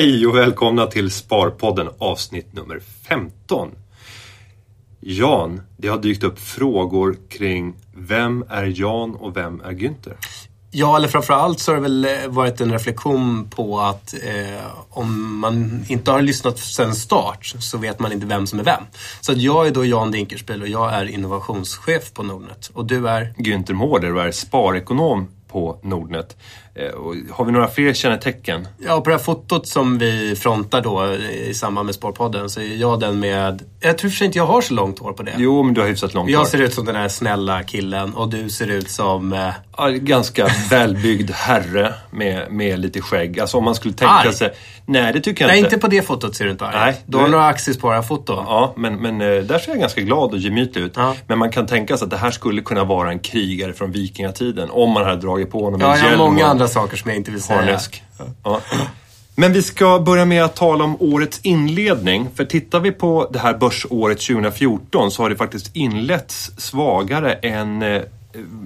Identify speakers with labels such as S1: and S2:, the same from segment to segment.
S1: Hej och välkomna till Sparpodden avsnitt nummer 15. Jan, det har dykt upp frågor kring vem är Jan och vem är Günther?
S2: Ja, eller framförallt så har det väl eh, varit en reflektion på att eh, om man inte har lyssnat sedan start så vet man inte vem som är vem. Så jag är då Jan Dinkelspiel och jag är innovationschef på Nordnet. Och du är?
S1: Günther Mårder och är sparekonom på Nordnet. Eh, och har vi några fler kännetecken?
S2: Ja, på det här fotot som vi frontar då i samband med Sparpodden så är jag den med... Jag tror för inte jag har så långt hår på det.
S1: Jo, men du har hyfsat långt hår.
S2: Jag ser ut som den här snälla killen och du ser ut som... Eh...
S1: Ja, ganska välbyggd herre med, med lite skägg. Alltså om man skulle tänka
S2: Arg.
S1: sig... Nej, det tycker jag
S2: Nej,
S1: inte.
S2: inte på det fotot ser du inte arg
S1: Nej,
S2: Du har några aktiespararfoton.
S1: Ja, men, men eh, där ser jag ganska glad och gemytlig ut.
S2: Ja.
S1: Men man kan tänka sig att det här skulle kunna vara en krigare från vikingatiden. Om man hade dragit på honom
S2: Ja,
S1: en
S2: jag har
S1: hjälm
S2: många andra saker som jag inte vill säga.
S1: harnesk. Ja. Men vi ska börja med att tala om årets inledning. För tittar vi på det här börsåret 2014 så har det faktiskt inletts svagare än eh,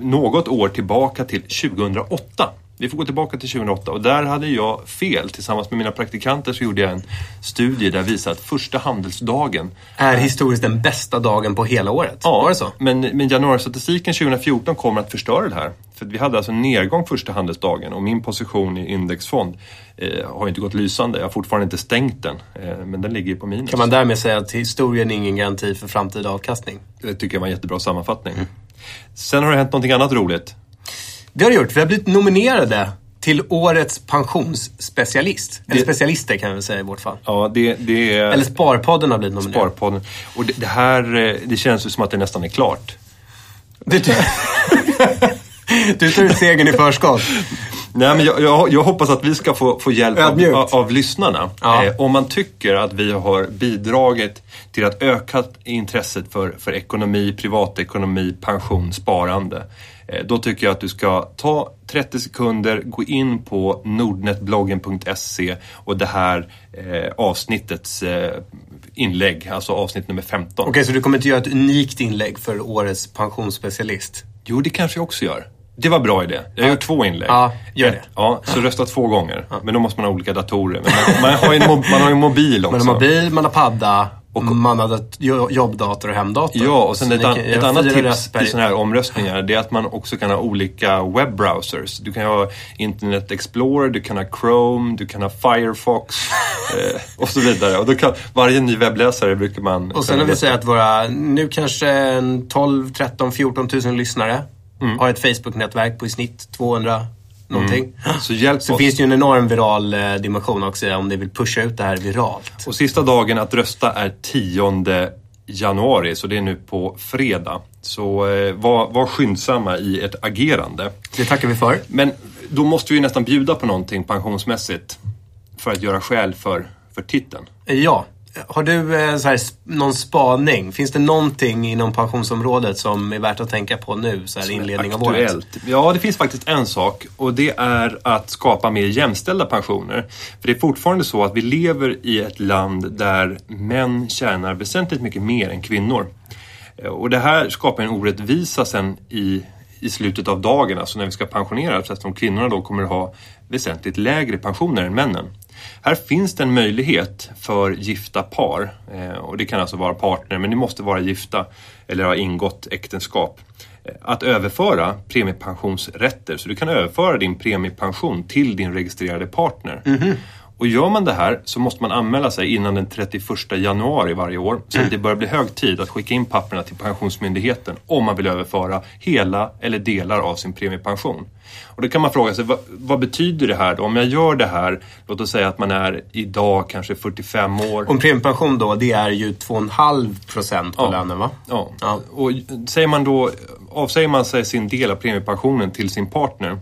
S1: något år tillbaka till 2008. Vi får gå tillbaka till 2008 och där hade jag fel. Tillsammans med mina praktikanter så gjorde jag en studie där visade att första handelsdagen
S2: Är historiskt den bästa dagen på hela året?
S1: Ja,
S2: Var det så?
S1: Men, men januaristatistiken 2014 kommer att förstöra det här. För vi hade alltså en nedgång första handelsdagen och min position i indexfond eh, har inte gått lysande. Jag har fortfarande inte stängt den, eh, men den ligger ju på minus.
S2: Kan man därmed säga att historien är ingen garanti för framtida avkastning?
S1: Det tycker jag var en jättebra sammanfattning.
S2: Mm.
S1: Sen har det hänt någonting annat roligt.
S2: Det har det gjort. Vi har blivit nominerade till årets pensionsspecialist. Eller specialister kan vi säga i vårt fall.
S1: Ja, det, det är
S2: Eller Sparpodden har blivit nominerad.
S1: Sparpodden. Och det, det här, eh, det känns ju som att det nästan är klart.
S2: Du, du tar ut segern i förskott.
S1: Nej, men jag, jag, jag hoppas att vi ska få, få hjälp av, av, av lyssnarna.
S2: Ja.
S1: Eh, om man tycker att vi har bidragit till att öka intresset för, för ekonomi, privatekonomi, pension, sparande. Eh, då tycker jag att du ska ta 30 sekunder, gå in på nordnetbloggen.se och det här eh, avsnittets eh, inlägg, alltså avsnitt nummer 15.
S2: Okej, så du kommer inte göra ett unikt inlägg för årets pensionsspecialist?
S1: Jo, det kanske jag också gör. Det var bra idé. Jag gör två inlägg.
S2: Ja, gör det.
S1: Ja, så rösta två gånger. Men då måste man ha olika datorer. Man, man, har ju en, mo- man har ju en mobil också.
S2: Man har mobil, man har padda, och man jo- jobbdator och hemdator.
S1: Ja, och sen ett, an, ett annat tips i sådana här omröstningar det är att man också kan ha olika webbrowsers. Du kan ha Internet Explorer, du kan ha Chrome, du kan ha Firefox eh, och så vidare. Och då kan, varje ny webbläsare brukar man...
S2: Och sen har vi säga att våra, nu kanske en 12, 13, 14 tusen lyssnare
S1: Mm.
S2: har ett Facebook-nätverk på i snitt 200 någonting.
S1: Så hjälp
S2: Så
S1: oss.
S2: finns det ju en enorm viral eh, dimension också om ni vill pusha ut det här viralt.
S1: Och sista dagen att rösta är 10 januari, så det är nu på fredag. Så eh, var, var skyndsamma i ert agerande.
S2: Det tackar vi för.
S1: Men då måste vi ju nästan bjuda på någonting pensionsmässigt för att göra skäl för, för titeln.
S2: Ja. Har du eh, så här, någon spaning? Finns det någonting inom pensionsområdet som är värt att tänka på nu, så här inledning av året?
S1: Ja, det finns faktiskt en sak och det är att skapa mer jämställda pensioner. För det är fortfarande så att vi lever i ett land där män tjänar väsentligt mycket mer än kvinnor. Eh, Och det här skapar en orättvisa sen i, i slutet av dagen, alltså när vi ska pensioneras, eftersom kvinnorna då kommer att ha väsentligt lägre pensioner än männen. Här finns det en möjlighet för gifta par, eh, och det kan alltså vara partner, men ni måste vara gifta eller ha ingått äktenskap, eh, att överföra premiepensionsrätter. Så du kan överföra din premiepension till din registrerade partner. Mhm. Och gör man det här så måste man anmäla sig innan den 31 januari varje år. Så att det börjar bli hög tid att skicka in papperna till Pensionsmyndigheten om man vill överföra hela eller delar av sin premiepension. Och då kan man fråga sig, vad, vad betyder det här då? Om jag gör det här, låt oss säga att man är idag kanske 45 år.
S2: Om premiepension då, det är ju 2,5 procent på
S1: Ja.
S2: lönen va?
S1: Ja.
S2: Ja.
S1: Och säger man då, avsäger man sig sin del av premiepensionen till sin partner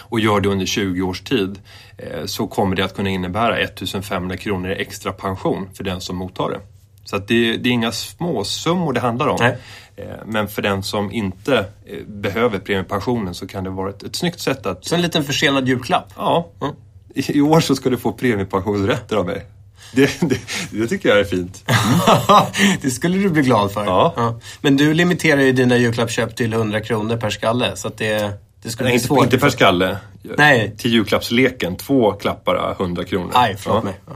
S1: och gör det under 20 års tid eh, så kommer det att kunna innebära 1500 kronor i extra pension för den som mottar det. Så det, det är inga småsummor det handlar om.
S2: Nej.
S1: Eh, Men för den som inte eh, behöver premiepensionen så kan det vara ett, ett snyggt sätt att...
S2: Så en liten försenad julklapp.
S1: Ja, i, i år så ska du få premiepensionsrätter av mig. Det, det, det tycker jag är fint.
S2: det skulle du bli glad för.
S1: Ja.
S2: Men du limiterar ju dina julklappsköp till 100 kronor per skalle. Så att det, Det skulle
S1: Nej, inte,
S2: svårt.
S1: inte per skalle.
S2: Nej.
S1: Till julklappsleken, två klappar 100 kronor.
S2: Aj, förlåt mig. Ja.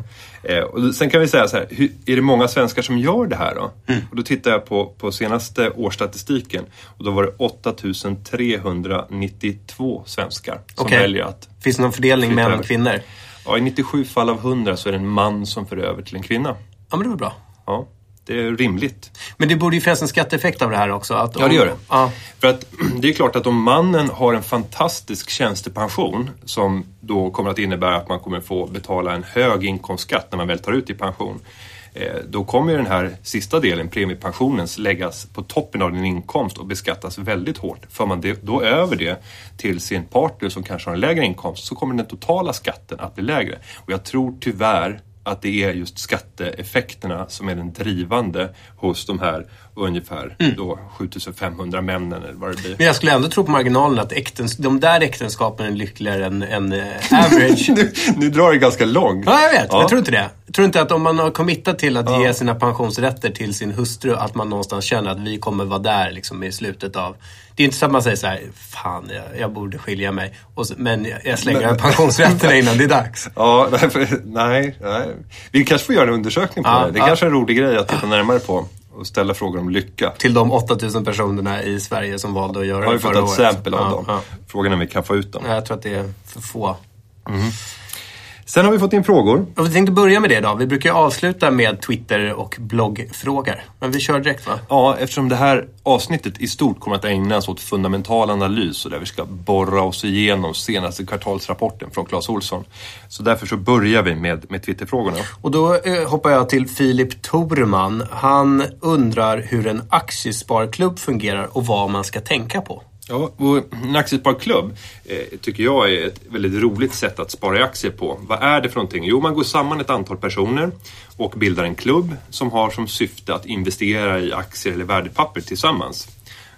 S1: Eh, och sen kan vi säga så här, hur, är det många svenskar som gör det här då?
S2: Mm.
S1: Och då tittar jag på, på senaste årsstatistiken och då var det 8392 svenskar som
S2: Okej.
S1: väljer att
S2: Finns det någon fördelning män och kvinnor?
S1: Ja, I 97 fall av 100 så är det en man som för över till en kvinna.
S2: Ja, men det var bra.
S1: Ja, det är rimligt.
S2: Men det borde ju finnas en skatteeffekt av det här också. Att
S1: Ja, det gör det.
S2: Ja.
S1: För att det är klart att om mannen har en fantastisk tjänstepension som då kommer att innebära att man kommer få betala en hög inkomstskatt när man väl tar ut i pension. eh, Då kommer den här sista delen, premiepensionen, läggas på toppen av din inkomst och beskattas väldigt hårt. För man då över det till sin partner som kanske har en lägre inkomst så kommer den totala skatten att bli lägre. Och jag tror tyvärr att det är just skatteeffekterna som är den drivande hos de här ungefär då 7500 männen eller vad det blir.
S2: Men jag skulle ändå tro på marginalen att äktens, de där äktenskapen är lyckligare än, än eh, average.
S1: nu, nu drar det ganska långt.
S2: Ja, jag vet.
S1: Ja.
S2: Jag tror inte det. Jag tror inte att om man har committat till att ge sina pensionsrätter till sin hustru, att man någonstans känner att vi kommer vara där liksom, i slutet av... Det är inte så att man säger så här, fan, jag, jag borde skilja mig. Så, men jag- slänger
S1: Men-
S2: pensionsrätterna innan det är dags.
S1: Ja, nej, nej. Vi kanske får göra en undersökning på
S2: Ja,
S1: det. Det är
S2: ja.
S1: kanske är en rolig grej att titta närmare på och ställa frågor om lycka.
S2: Till de 8000 personerna i Sverige som valde att göra
S1: Har vi
S2: det
S1: fått
S2: förra
S1: ett
S2: året.
S1: exempel av
S2: Ja,
S1: dem?
S2: ja.
S1: Frågan är om vi kan få ut dem.
S2: Jag tror att det är för få.
S1: Sen har vi fått in frågor.
S2: Och vi tänkte börja med det då. Vi brukar avsluta med Twitter och bloggfrågor. Men vi kör direkt va?
S1: Ja, eftersom det här avsnittet i stort kommer att ägnas åt fundamental analys och där vi ska borra oss igenom senaste kvartalsrapporten från Clas Olsson. Så därför så börjar vi med, med Twitterfrågorna.
S2: Och då eh, hoppar jag till Filip Torman. Han undrar hur en aktiesparklubb fungerar och vad man ska tänka på.
S1: Ja, och en aktiesparklubb eh, tycker jag är ett väldigt roligt sätt att spara i aktier på. Vad är det för någonting? Jo, man går samman ett antal personer och bildar en klubb som har som syfte att investera i aktier eller värdepapper tillsammans.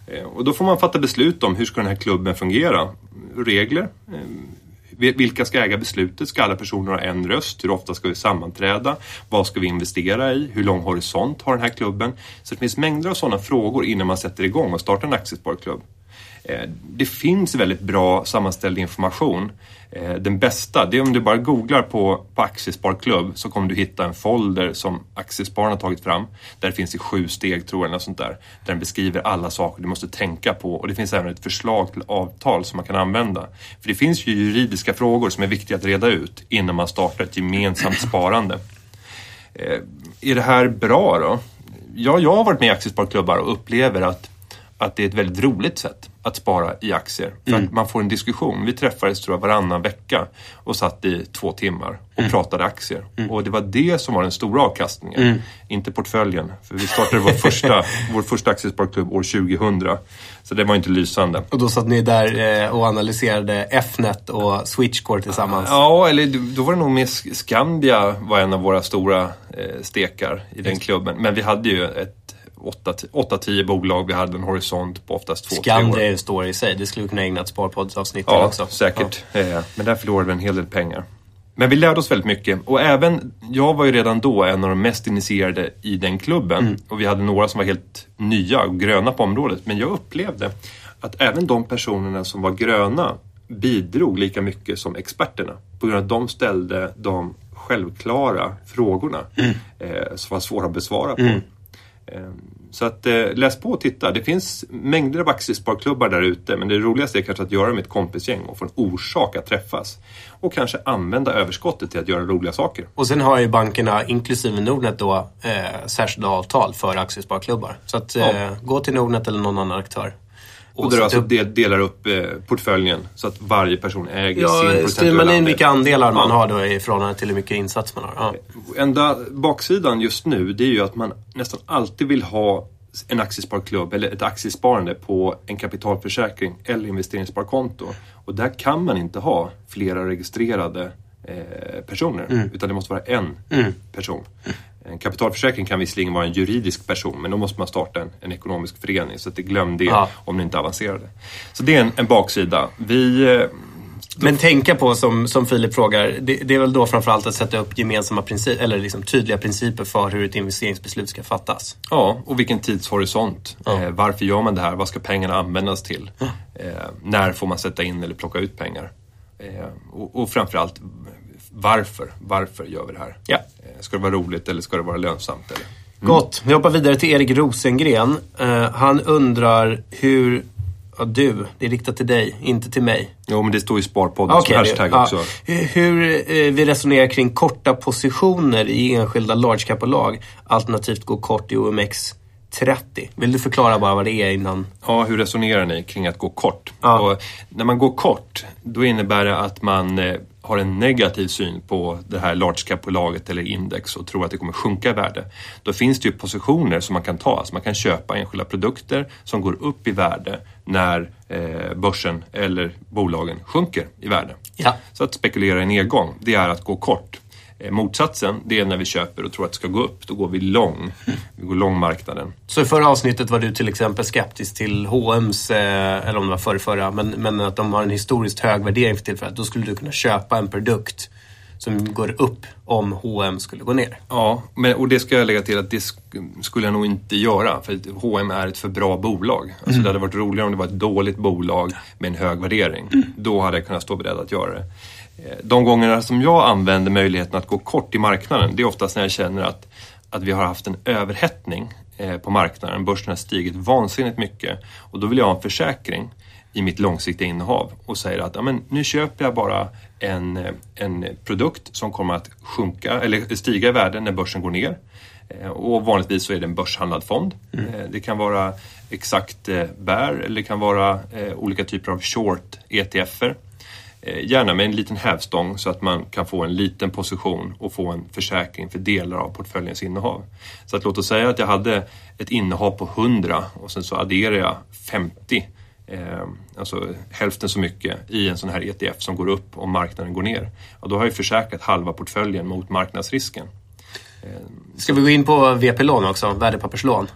S1: Eh, och då får man fatta beslut om hur ska den här klubben fungera. Regler. Eh, vilka ska äga beslutet? Ska alla personer ha en röst? Hur ofta ska vi sammanträda? Vad ska vi investera i? Hur lång horisont har den här klubben? Så det finns mängder av sådana frågor innan man sätter igång och startar en aktiesparklubb. Eh, det finns väldigt bra sammanställd information. Eh, den bästa, det är om du bara googlar på, på Aktiesparklubb så kommer du hitta en folder som Aktiespararna har tagit fram. Där det finns i sju steg tror jag, eller något sånt där. Där den beskriver alla saker du måste tänka på och det finns även ett förslag till avtal som man kan använda. För det finns ju juridiska frågor som är viktiga att reda ut innan man startar ett gemensamt sparande. Eh, är det här bra då? Ja, jag har varit med i aktiesparklubbar och upplever att, att det är ett väldigt roligt sätt att spara i aktier. För att man får en diskussion. Vi träffades tror jag varannan vecka och satt i två timmar och pratade aktier. Och det var det som var den stora avkastningen. Inte portföljen. För vi startade vår första, vår första aktiesparklubb år 2000. Så det var inte lysande.
S2: Och då satt ni där eh, och analyserade Fnet och Switchcore tillsammans.
S1: Ja, eller då var det nog med Skandia var en av våra stora eh, stekar i den klubben. Men vi hade ju ett 8-10 bolag. Vi hade en horisont på oftast 2-3 år.
S2: Skandia är ju stor i sig. Det skulle vi kunna ägna ett sparpoddsavsnitt
S1: Ja,
S2: också.
S1: säkert. Eh, Men där förlorade vi en hel del pengar. Men vi lärde oss väldigt mycket och även, jag var ju redan då en av de mest initierade i den klubben
S2: Mm.
S1: och vi hade några som var helt nya och gröna på området. Men jag upplevde att även de personerna som var gröna bidrog lika mycket som experterna på grund av att de ställde de självklara frågorna
S2: Mm.
S1: eh, som var svåra att besvara på. Eh, Så att eh, läs på och titta. Det finns mängder av aktiesparklubbar där ute men det roligaste är kanske att göra med ett kompisgäng och få en orsak att träffas. Och kanske använda överskottet till att göra roliga saker.
S2: Och sen har ju bankerna, inklusive Nordnet då, eh, särskilda avtal för aktiesparklubbar. Så att eh,
S1: Ja.
S2: gå till Nordnet eller någon annan aktör.
S1: Och där du alltså
S2: upp-
S1: del- delar upp eh, portföljen så att varje person äger sin
S2: Ja,
S1: procentuella
S2: skriver man in vilka andelar man har då i förhållande till hur mycket insats man har. Ja.
S1: Enda baksidan just nu det är ju att man nästan alltid vill ha en aktiesparklubb eller ett aktiesparande på en kapitalförsäkring eller investeringssparkonto. Och där kan man inte ha flera registrerade eh, personer utan det måste vara en person. En kapitalförsäkring kan visserligen vara en juridisk person men då måste man starta en, en ekonomisk förening så att det glöm det
S2: Ja.
S1: om ni inte avancerade. Så det är en, en baksida. Vi eh,
S2: Men tänka på, som, som Filip frågar, det, det är väl då framförallt att sätta upp gemensamma principer, eller liksom tydliga principer för hur ett investeringsbeslut ska fattas.
S1: Ja, och vilken tidshorisont. Ja. Eh, varför gör man det här? Vad ska pengarna användas till? Ja. Eh, när får man sätta in eller plocka ut pengar? Eh, och, och framförallt, varför? Varför gör vi det här?
S2: Ja.
S1: Eh, ska det vara roligt eller ska det vara lönsamt? Eller?
S2: Mm. Gott. Vi hoppar vidare till Erik Rosengren. Uh, han undrar hur Ja, du. Det är riktat till dig, inte till mig.
S1: Jo, men det står i Sparpodden okay, som hashtag ja. också.
S2: Hur eh, vi resonerar kring korta positioner i enskilda large cap-bolag alternativt gå kort i OMX 30. Vill du förklara bara vad det är innan?
S1: Ja, hur resonerar ni kring att gå kort? Ja. När man går kort, då innebär det att man eh, har en negativ syn på det här large cap-bolaget eller index och tror att det kommer sjunka i värde. Då finns det ju positioner som man kan ta. Alltså man kan köpa enskilda produkter som går upp i värde när eh, börsen eller bolagen sjunker i värde.
S2: Ja.
S1: Så att spekulera i nedgång, det är att gå kort. Eh, motsatsen, det är när vi köper och tror att det ska gå upp. Då går vi lång. Vi går lång marknaden.
S2: Så i förra avsnittet var du till exempel skeptisk till H&M's, eh, eller om det var förra, förra men, men att de har en historiskt hög värdering för tillfället. Då skulle du kunna köpa en produkt som går upp om H&M skulle gå ner.
S1: Ja, men, och det ska jag lägga till att det skulle jag nog inte göra. För H&M är ett för bra bolag. Alltså, mm. Det hade varit roligare om det var ett dåligt bolag med en hög värdering. Mm. Då hade jag kunnat stå beredd att göra det. Eh, de gångerna som jag använder möjligheten att gå kort i marknaden, det är oftast när jag känner att, att vi har haft en överhettning eh, på marknaden. Börsen har stigit vansinnigt mycket och då vill jag ha en försäkring i mitt långsiktiga innehav och säger att ja, men nu köper jag bara en, en produkt som kommer att sjunka eller stiga i värde när börsen går ner. Eh, och vanligtvis så är det en börshandlad fond. Mm. Det kan vara exakt bär eller det kan vara olika typer av short ETFer. Eh, gärna med en liten hävstång så att man kan få en liten position och få en försäkring för delar av portföljens innehav. Så att låt oss säga att jag hade ett innehav på 100 och sen så adderar jag 50 eh, alltså hälften så mycket i en sån här ETF som går upp om marknaden går ner. Och då har jag försäkrat halva portföljen mot marknadsrisken.
S2: Ska vi gå in på VP-lån också, värdepapperslån?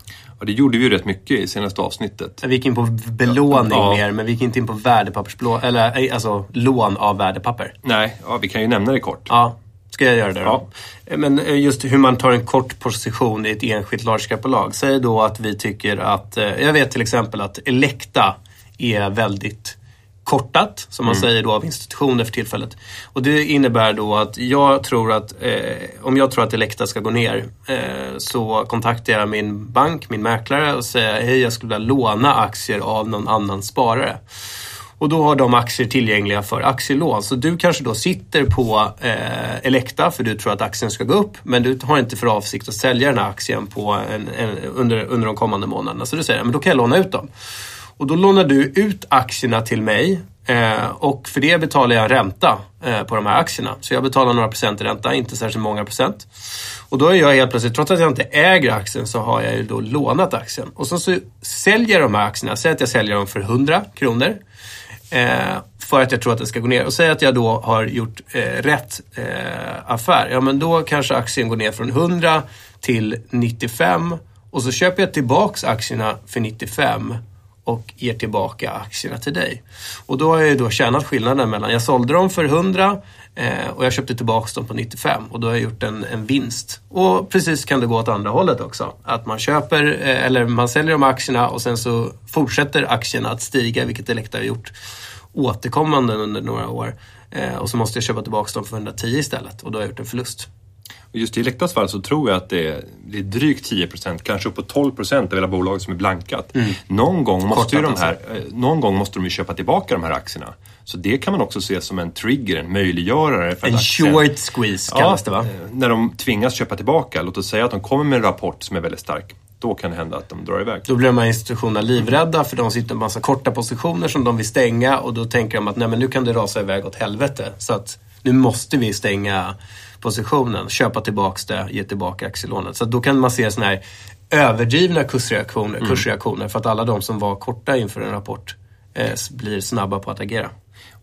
S1: Ja, det gjorde vi ju rätt mycket i senaste avsnittet.
S2: Vi gick in på belåning ja. mer, men vi gick inte in på värdepapperslån, eller eh, alltså lån av värdepapper.
S1: Nej, ja, vi kan ju nämna det kort.
S2: Ja, ska jag göra det då? Ja. Men eh, just hur man tar en kort position i ett enskilt large cap-bolag. Säg då att vi tycker att, eh, jag vet till exempel att Elekta är väldigt kortat, som man mm. säger då av institutioner för tillfället. Och det innebär då att jag tror att eh, om jag tror att Elekta ska gå ner eh, så kontaktar jag min bank, min mäklare och säger hej jag skulle vilja låna aktier av någon annan sparare. Och då har de aktier tillgängliga för aktielån. Så du kanske då sitter på eh, Elekta för du tror att aktien ska gå upp men du har inte för avsikt att sälja den här aktien på en, en, under, under de kommande månaderna. Så du säger men då kan jag låna ut dem. Och då lånar du ut aktierna till mig eh, och för det betalar jag ränta eh, på de här aktierna. Så jag betalar några procent i ränta, inte särskilt många procent. Och då är jag helt plötsligt, trots att jag inte äger aktien, så har jag ju då lånat aktien. Och så, så säljer jag de här aktierna, säg att jag säljer dem för 100 kronor. Eh, för att jag tror att den ska gå ner. Och säg att jag då har gjort eh, rätt eh, affär. Ja, men då kanske aktien går ner från 100 till 95 och så köper jag tillbaks aktierna för 95 och ger tillbaka aktierna till dig. Och då har jag ju då tjänat skillnaden mellan, jag sålde dem för 100 eh, och jag köpte tillbaka dem på 95 och då har jag gjort en, en vinst. Och precis kan det gå åt andra hållet också. Att man köper, eh, eller man säljer de aktierna och sen så fortsätter aktierna att stiga, vilket Elekta har gjort återkommande under några år. Eh, och så måste jag köpa tillbaka dem för 110 istället och då har jag gjort en förlust.
S1: Just i Elektas fall så tror jag att det är, det är drygt 10% kanske uppåt 12% av hela bolaget som är blankat. Mm. Någon, gång måste ju de här, alltså. Eh, någon gång måste de ju köpa tillbaka de här aktierna. Så det kan man också se som en trigger, en möjliggörare.
S2: För en aktien, short squeeze kallas det va? Eh,
S1: när de tvingas köpa tillbaka, låt oss säga att de kommer med en rapport som är väldigt stark. Då kan det hända att de drar iväg.
S2: Då blir de här institutionerna livrädda för de sitter en massa korta positioner som de vill stänga och då tänker de att nej men nu kan det rasa iväg åt helvete. Så att nu måste vi stänga positionen, köpa tillbaks det, ge tillbaka aktielånet. Så då kan man se sådana här överdrivna kursreaktioner, mm. kursreaktioner för att alla de som var korta inför en rapport eh, blir snabba på att agera.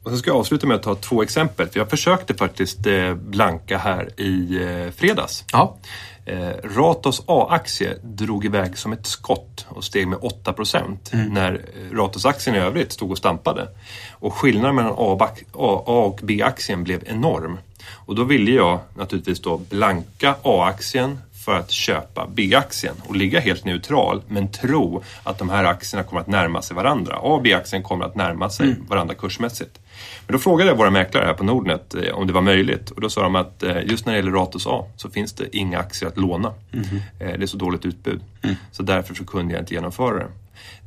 S1: Och sen ska jag avsluta med att ta två exempel. För jag försökte faktiskt eh, blanka här i eh, fredags.
S2: Ja.
S1: Eh, Ratos A-aktie drog iväg som ett skott och steg med 8% när eh, Ratos-aktien i övrigt stod och stampade. Och skillnaden mellan A A och B-aktien blev enorm. Och då ville jag naturligtvis då blanka A-aktien för att köpa B-aktien och ligga helt neutral men tro att de här aktierna kommer att närma sig varandra. A och B-aktien kommer att närma sig varandra kursmässigt. Men då frågade jag våra mäklare här på Nordnet eh, om det var möjligt och då sa de att eh, just när det gäller Ratos A så finns det inga aktier att låna. Eh, Det är så dåligt utbud. Så därför så kunde jag inte genomföra det.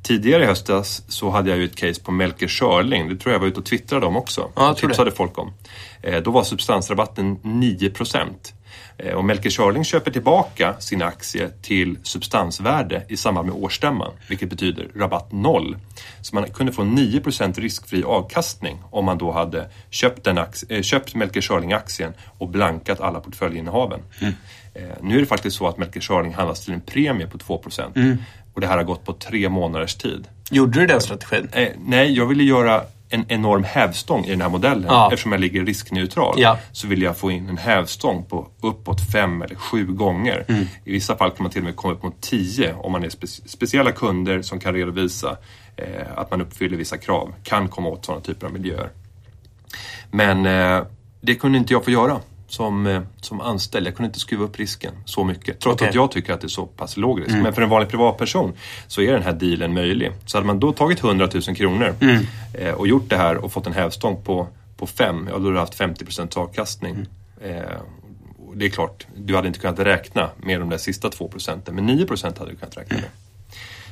S1: Tidigare i höstas så hade jag ju ett case på Melker Schörling. Det tror jag var ute och twittrade om också.
S2: Ja, jag tror det.
S1: tipsade folk om. Eh, Då var substansrabatten 9 Eh, Och Melker Schörling köper tillbaka sin aktie till substansvärde i samband med årsstämman, vilket betyder rabatt noll. Så man kunde få 9% riskfri avkastning om man då hade köpt, den ax- eh, köpt Melker Schörling-aktien och blankat alla portföljinnehaven. Eh, Nu är det faktiskt så att Melker Schörling handlas till en premie på 2 och det här har gått på tre månaders tid.
S2: Gjorde du den strategin?
S1: Eh, nej, jag ville göra en enorm hävstång i den här modellen.
S2: Ja.
S1: Eftersom jag ligger riskneutral
S2: Ja.
S1: så vill jag få in en hävstång på uppåt fem eller sju gånger.
S2: Mm.
S1: I vissa fall kan man till och med komma upp mot tio om man är spe- speciella kunder som kan redovisa eh, att man uppfyller vissa krav. Kan komma åt sådana typer av miljöer. Men eh, det kunde inte jag få göra som, eh, som anställd. Jag kunde inte skruva upp risken så mycket. Trots
S2: Okej.
S1: att jag tycker att det är så pass låg risk. Men för en vanlig privatperson så är den här dealen möjlig. Så hade man då tagit 100 000 kronor eh, och gjort det här och fått en hävstång på, på 5, ja då hade du haft 50 avkastning. Eh, och det är klart, du hade inte kunnat räkna med de där sista 2 procenten. Men 9% hade du kunnat räkna med.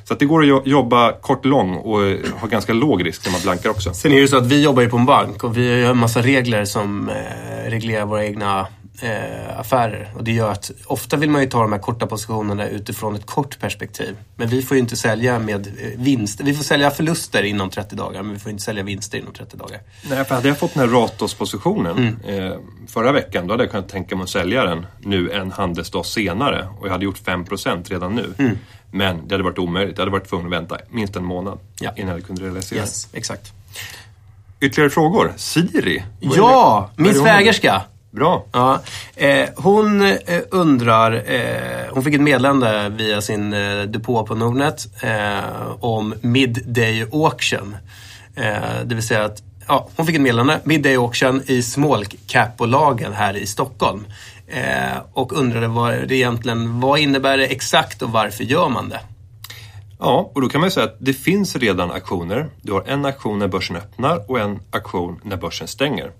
S1: Så det går att jo- jobba kort lång och eh, ha ganska låg risk när man blankar också.
S2: Sen är det så att vi jobbar ju på en bank och vi har en massa regler som eh, reglerar våra egna eh, affärer. Och det gör att ofta vill man ju ta de här korta positionerna utifrån ett kort perspektiv. Men vi får ju inte sälja med vinst. Vi får sälja förluster inom 30 dagar men vi får inte sälja vinster inom 30 dagar.
S1: Nej, för hade jag fått den här Ratos-positionen eh, förra veckan då hade jag kunnat tänka mig att sälja den nu en handelsdag senare och jag hade gjort 5% redan nu. Men det hade varit omöjligt. Jag hade varit tvungen att vänta minst en månad
S2: Ja.
S1: innan jag kunde realisera.
S2: Yes, exakt.
S1: Ytterligare frågor? Siri?
S2: Ja, min svägerska.
S1: Bra.
S2: Ja, eh, hon eh, undrar, eh, hon fick ett meddelande via sin eh, depå på Nordnet eh, om midday auction. Eh, det vill säga att ja, hon fick ett meddelande, midday auction i small cap-bolagen här i Stockholm. Eh, och undrade vad det egentligen, vad innebär det exakt och varför gör man det?
S1: Ja, och då kan man ju säga att det finns redan aktioner. Du har en aktion när börsen öppnar och en aktion när börsen stänger.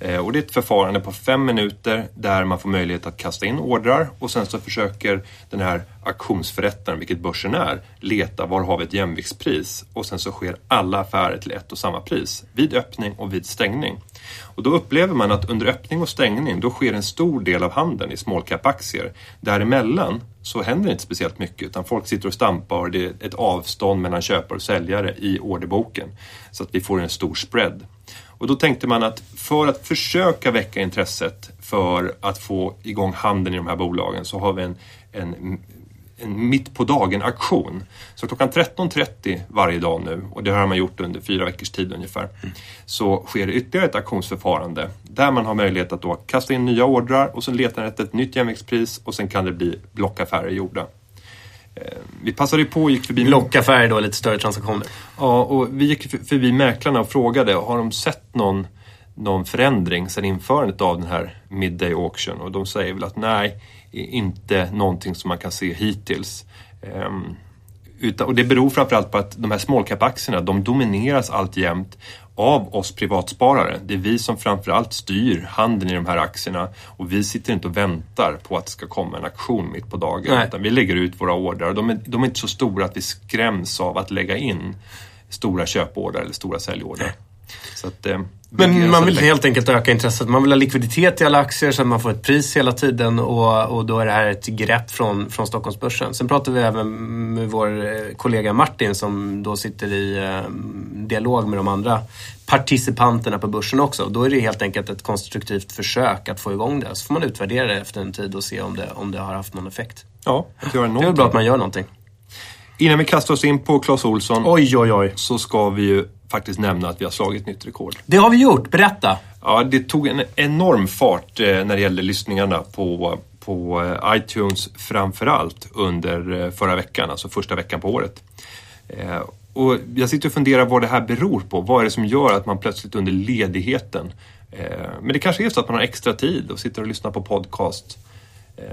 S1: Eh, och det är ett förfarande på fem minuter där man får möjlighet att kasta in ordrar och sen så försöker den här auktionsförrättaren, vilket börsen är, leta var har vi ett jämviktspris och sen så sker alla affärer till ett och samma pris vid öppning och vid stängning. Och då upplever man att under öppning och stängning då sker en stor del av handeln i small cap-aktier. Däremellan så händer inte speciellt mycket utan folk sitter och stampar och det är ett avstånd mellan köpare och säljare i orderboken. Så att vi får en stor spread. Och då tänkte man att för att försöka väcka intresset för att få igång handeln i de här bolagen så har vi en, en en mitt på dagen-aktion. Så klockan 13.30 varje dag nu, och det har man gjort under fyra veckors tid ungefär, så sker det ytterligare ett auktionsförfarande där man har möjlighet att då kasta in nya ordrar och sen letar efter ett nytt jämviktspris och sen kan det bli blockaffärer gjorda. Eh, Vi passade ju på och gick förbi...
S2: Blockaffärer då, lite större transaktioner.
S1: Ja, och vi gick förbi mäklarna och frågade, har de sett någon, någon förändring sedan införandet av den här midday auction? Och de säger väl att nej, inte någonting som man kan se hittills. Ehm, utan, och det beror framförallt på att de här small cap-aktierna, de domineras alltjämt av oss privatsparare. Det är vi som framförallt styr handeln i de här aktierna och vi sitter inte och väntar på att det ska komma en aktion mitt på dagen.
S2: Nej.
S1: Utan vi lägger ut våra ordrar. De är, de är inte så stora att vi skräms av att lägga in stora köpordrar eller stora säljordrar. Så att, eh,
S2: Men man vill helt enkelt öka intresset. Man vill ha likviditet i alla aktier så att man får ett pris hela tiden och, och då är det här ett grepp från, från Stockholmsbörsen. Sen pratar vi även med vår eh, kollega Martin som då sitter i eh, dialog med de andra participanterna på börsen också. Då är det helt enkelt ett konstruktivt försök att få igång det. Så får man utvärdera det efter en tid och se om det, om det har haft någon effekt.
S1: Ja, att göra
S2: Det är
S1: någonting.
S2: bra att man gör någonting.
S1: Innan vi kastar oss in på Clas Olsson
S2: Oj, oj, oj.
S1: så ska vi ju faktiskt nämna att vi har slagit nytt rekord.
S2: Det har vi gjort, berätta!
S1: Ja, det tog en enorm fart eh, när det gällde lyssningarna på, på eh, iTunes framförallt under eh, förra veckan, alltså första veckan på året. Och jag sitter och funderar vad det här beror på. Vad är det som gör att man plötsligt under ledigheten men det kanske är så att man har extra tid och sitter och lyssnar på podcast.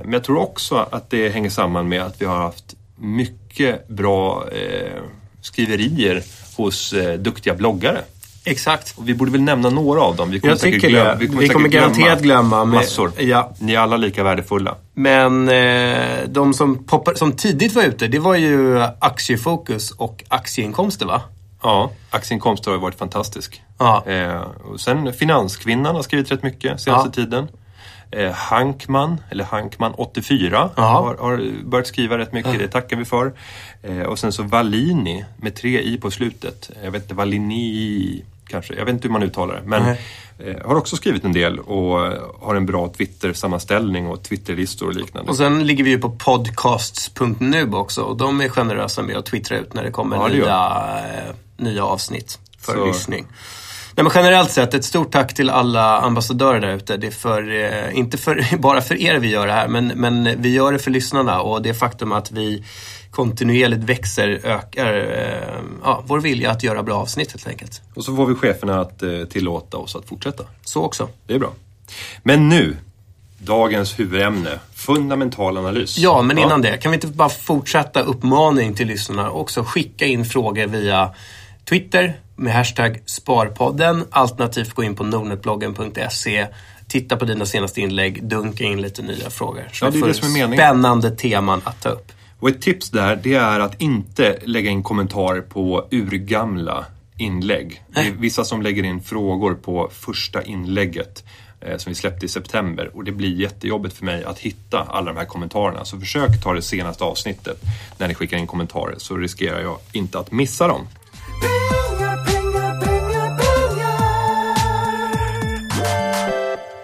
S1: Men jag tror också att det hänger samman med att vi har haft mycket bra skriverier hos eh, duktiga bloggare.
S2: Exakt.
S1: Och vi borde väl nämna några av dem. Vi kommer
S2: Jag
S1: säkert glöm- vi kommer,
S2: Vi kommer garanterat glömma, men-
S1: massor.
S2: ja.
S1: Ni är alla lika värdefulla.
S2: Men eh, de som, poppar, som tidigt var ute, det var ju aktiefokus och aktieinkomster va?
S1: Ja, aktieinkomster har ju varit fantastisk.
S2: Ja.
S1: Eh, och sen Finanskvinnan har skrivit rätt mycket senaste
S2: Ja.
S1: tiden. Eh, Hankman, eller Hankman84,
S2: Ja.
S1: har, har börjat skriva rätt mycket. Det tackar vi för. Eh, och sen så Valini med tre i på slutet. Jag vet inte, Valini kanske. Jag vet inte hur man uttalar det. Men eh, har också skrivit en del och eh, har en bra Twitter-sammanställning och Twitterlistor och liknande.
S2: Och sen ligger vi ju på podcasts.nu också och de är generösa med att twittra ut när det kommer
S1: Ja, det
S2: nya, eh, nya avsnitt för
S1: Så-
S2: lyssning. Nej, men generellt sett, ett stort tack till alla ambassadörer där ute. Det är för, eh, inte för, bara för er vi gör det här, men, men vi gör det för lyssnarna och det faktum att vi kontinuerligt växer ökar eh, ja, vår vilja att göra bra avsnitt helt enkelt.
S1: Och så får vi cheferna att eh, tillåta oss att fortsätta.
S2: Så också.
S1: Det är bra. Men nu, dagens huvudämne. Fundamental analys.
S2: Ja, men innan det, kan vi inte bara fortsätta uppmaning till lyssnarna och också skicka in frågor via Twitter med hashtag Sparpodden, alternativt gå in på nordnetbloggen.se, titta på dina senaste inlägg, dunka in lite nya frågor. Så
S1: Ja, det är det som är meningen.
S2: Spännande teman att ta upp.
S1: Och ett tips där, det är att inte lägga in kommentarer på urgamla inlägg. Det är vissa som lägger in frågor på första inlägget eh, som vi släppte i september och det blir jättejobbigt för mig att hitta alla de här kommentarerna. Så försök ta det senaste avsnittet när ni skickar in kommentarer så riskerar jag inte att missa dem.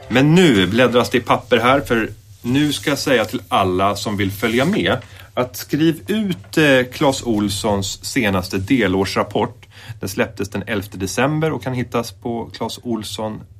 S1: Men nu bläddras det i papper här för nu ska jag säga till alla som vill följa med att skriv ut eh, Clas Olssons senaste delårsrapport. Den släpptes den 11 december och kan hittas på clasolsson.se.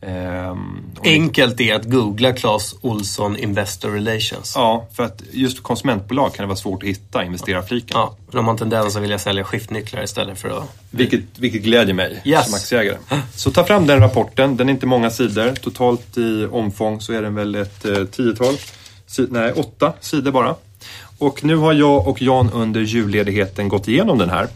S1: Ni-
S2: Enkelt är att googla Clas Olsson Investor Relations.
S1: Ja, för att just konsumentbolag kan det vara svårt att hitta investerarfliken.
S2: Ja, de har en tendens att vilja sälja skiftnycklar istället för att...
S1: Vilket, vilket glädjer mig
S2: Yes.
S1: som aktieägare. Så ta fram den rapporten. Den är inte många sidor. Totalt i omfång så är den väl ett eh, tiotal. Nej, åtta sidor bara. Och nu har jag och Jan under julledigheten gått igenom den här.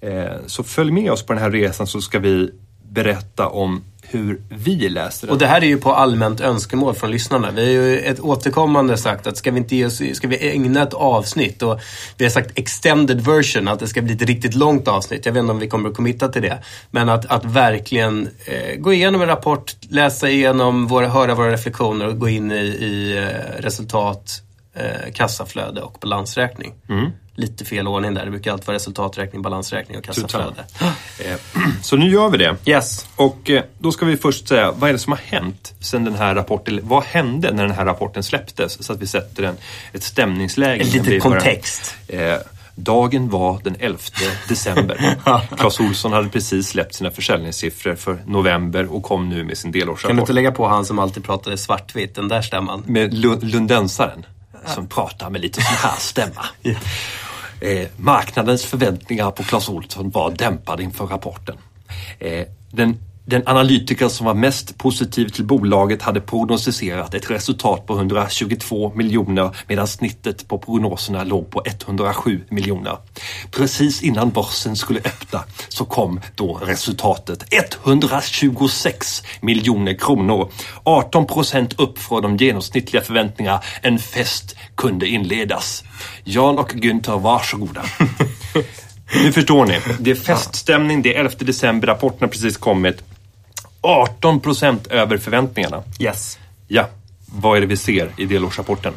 S1: Eh, så följ med oss på den här resan så ska vi berätta om hur vi läser den.
S2: Och det här är ju på allmänt önskemål från lyssnarna. Vi har ju ett återkommande sagt att ska vi, inte ge oss, ska vi ägna ett avsnitt och vi har sagt extended version, att det ska bli ett riktigt långt avsnitt. Jag vet inte om vi kommer att committa till det. Men att, att verkligen eh, gå igenom en rapport, läsa igenom, våra, höra våra reflektioner och gå in i, i eh, resultat, eh, kassaflöde och balansräkning. Lite fel ordning där. Det brukar alltid vara resultaträkning, balansräkning och kassaflöde.
S1: Eh, så nu gör vi det.
S2: Yes.
S1: Och eh, då ska vi först säga, vad är det som har hänt sen den här rapporten, eller vad hände när den här rapporten släpptes? Så att vi sätter en, ett stämningsläge.
S2: En
S1: börjar-
S2: kontext.
S1: Eh, dagen var den 11 december. Claes Olsson hade precis släppt sina försäljningssiffror för november och kom nu med sin
S2: Kan du
S1: delårsrapport.
S2: inte lägga på han som alltid pratade svartvitt, den där stämman?
S1: Med Lu- lundensaren som pratar med lite sån här stämma. Eh, marknadens förväntningar på Clas Ohlson var dämpade inför rapporten. Eh, den, den analytiker som var mest positiv till bolaget hade prognostiserat ett resultat på 122 miljoner medan snittet på prognoserna låg på 107 miljoner. Precis innan börsen skulle öppna så kom då resultatet 126 miljoner kronor. 18 procent upp från de genomsnittliga förväntningarna. En fest kunde inledas. Jan och Günther, varsågoda. Nu förstår ni. Det är feststämning, det är 11 december, rapporten har precis kommit. 18 procent över förväntningarna.
S2: Yes.
S1: Ja, vad är det vi ser i delårsrapporten?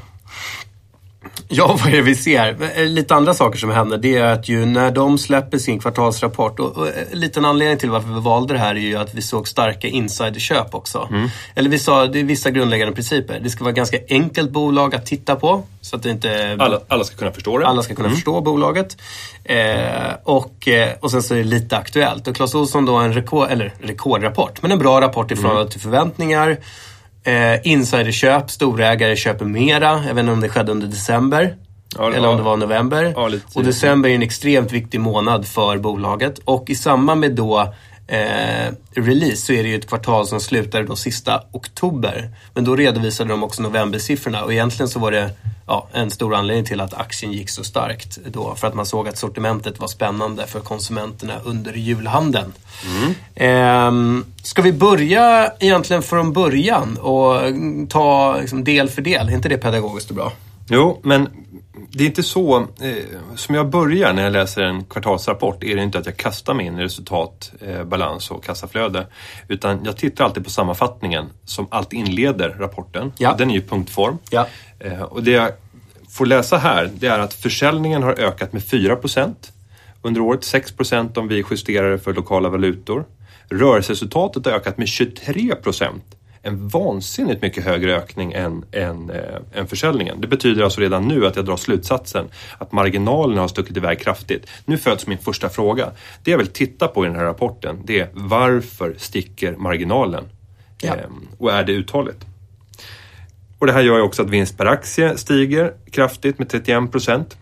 S2: Ja, vad är det vi ser? Eh, Lite andra saker som händer det är att ju när de släpper sin kvartalsrapport och, och eh, en liten anledning till varför vi valde det här är ju att vi såg starka insiderköp också. Eller vi sa, det är vissa grundläggande principer. Det ska vara ett ganska enkelt bolag att titta på så att inte
S1: Alla, alla ska kunna förstå det.
S2: alla ska kunna förstå bolaget. Eh, och, eh, och sen så är det lite aktuellt. Och Clas Ohlson då en rekord, eller rekordrapport, men en bra rapport i förhållande till förväntningar. Eh, insiderköp, storägare köper mera. Jag vet inte om det skedde under december.
S1: Ja,
S2: eller om det var november.
S1: Ja,
S2: och december är en extremt viktig månad för bolaget. Och i samband med då eh, release så är det ju ett kvartal som slutar då sista oktober. Men då redovisade de också novembersiffrorna och egentligen så var det ja, en stor anledning till att aktien gick så starkt då. För att man såg att sortimentet var spännande för konsumenterna under julhandeln. Ehm, ska vi börja egentligen från början och mm, ta liksom, del för del? Är inte det pedagogiskt och bra?
S1: Jo, men det är inte så... Eh, som jag börjar när jag läser en kvartalsrapport är det inte att jag kastar mig in i resultat, eh, balans och kassaflöde. Utan jag tittar alltid på sammanfattningen som alltid inleder rapporten.
S2: Ja.
S1: Den är ju punktform.
S2: Ja.
S1: Eh, och det jag får läsa här det är att försäljningen har ökat med 4% under året. 6% om vi justerar det för lokala valutor. Rörelseresultatet har ökat med 23 En vansinnigt mycket högre ökning än, än, eh, än försäljningen. Det betyder alltså redan nu att jag drar slutsatsen att marginalerna har stuckit iväg kraftigt. Nu föds min första fråga. Det jag vill titta på i den här rapporten det är varför sticker marginalen?
S2: Ja.
S1: Ehm, och är det uthålligt? Och det här gör ju också att vinst per aktie stiger kraftigt med 31 procent.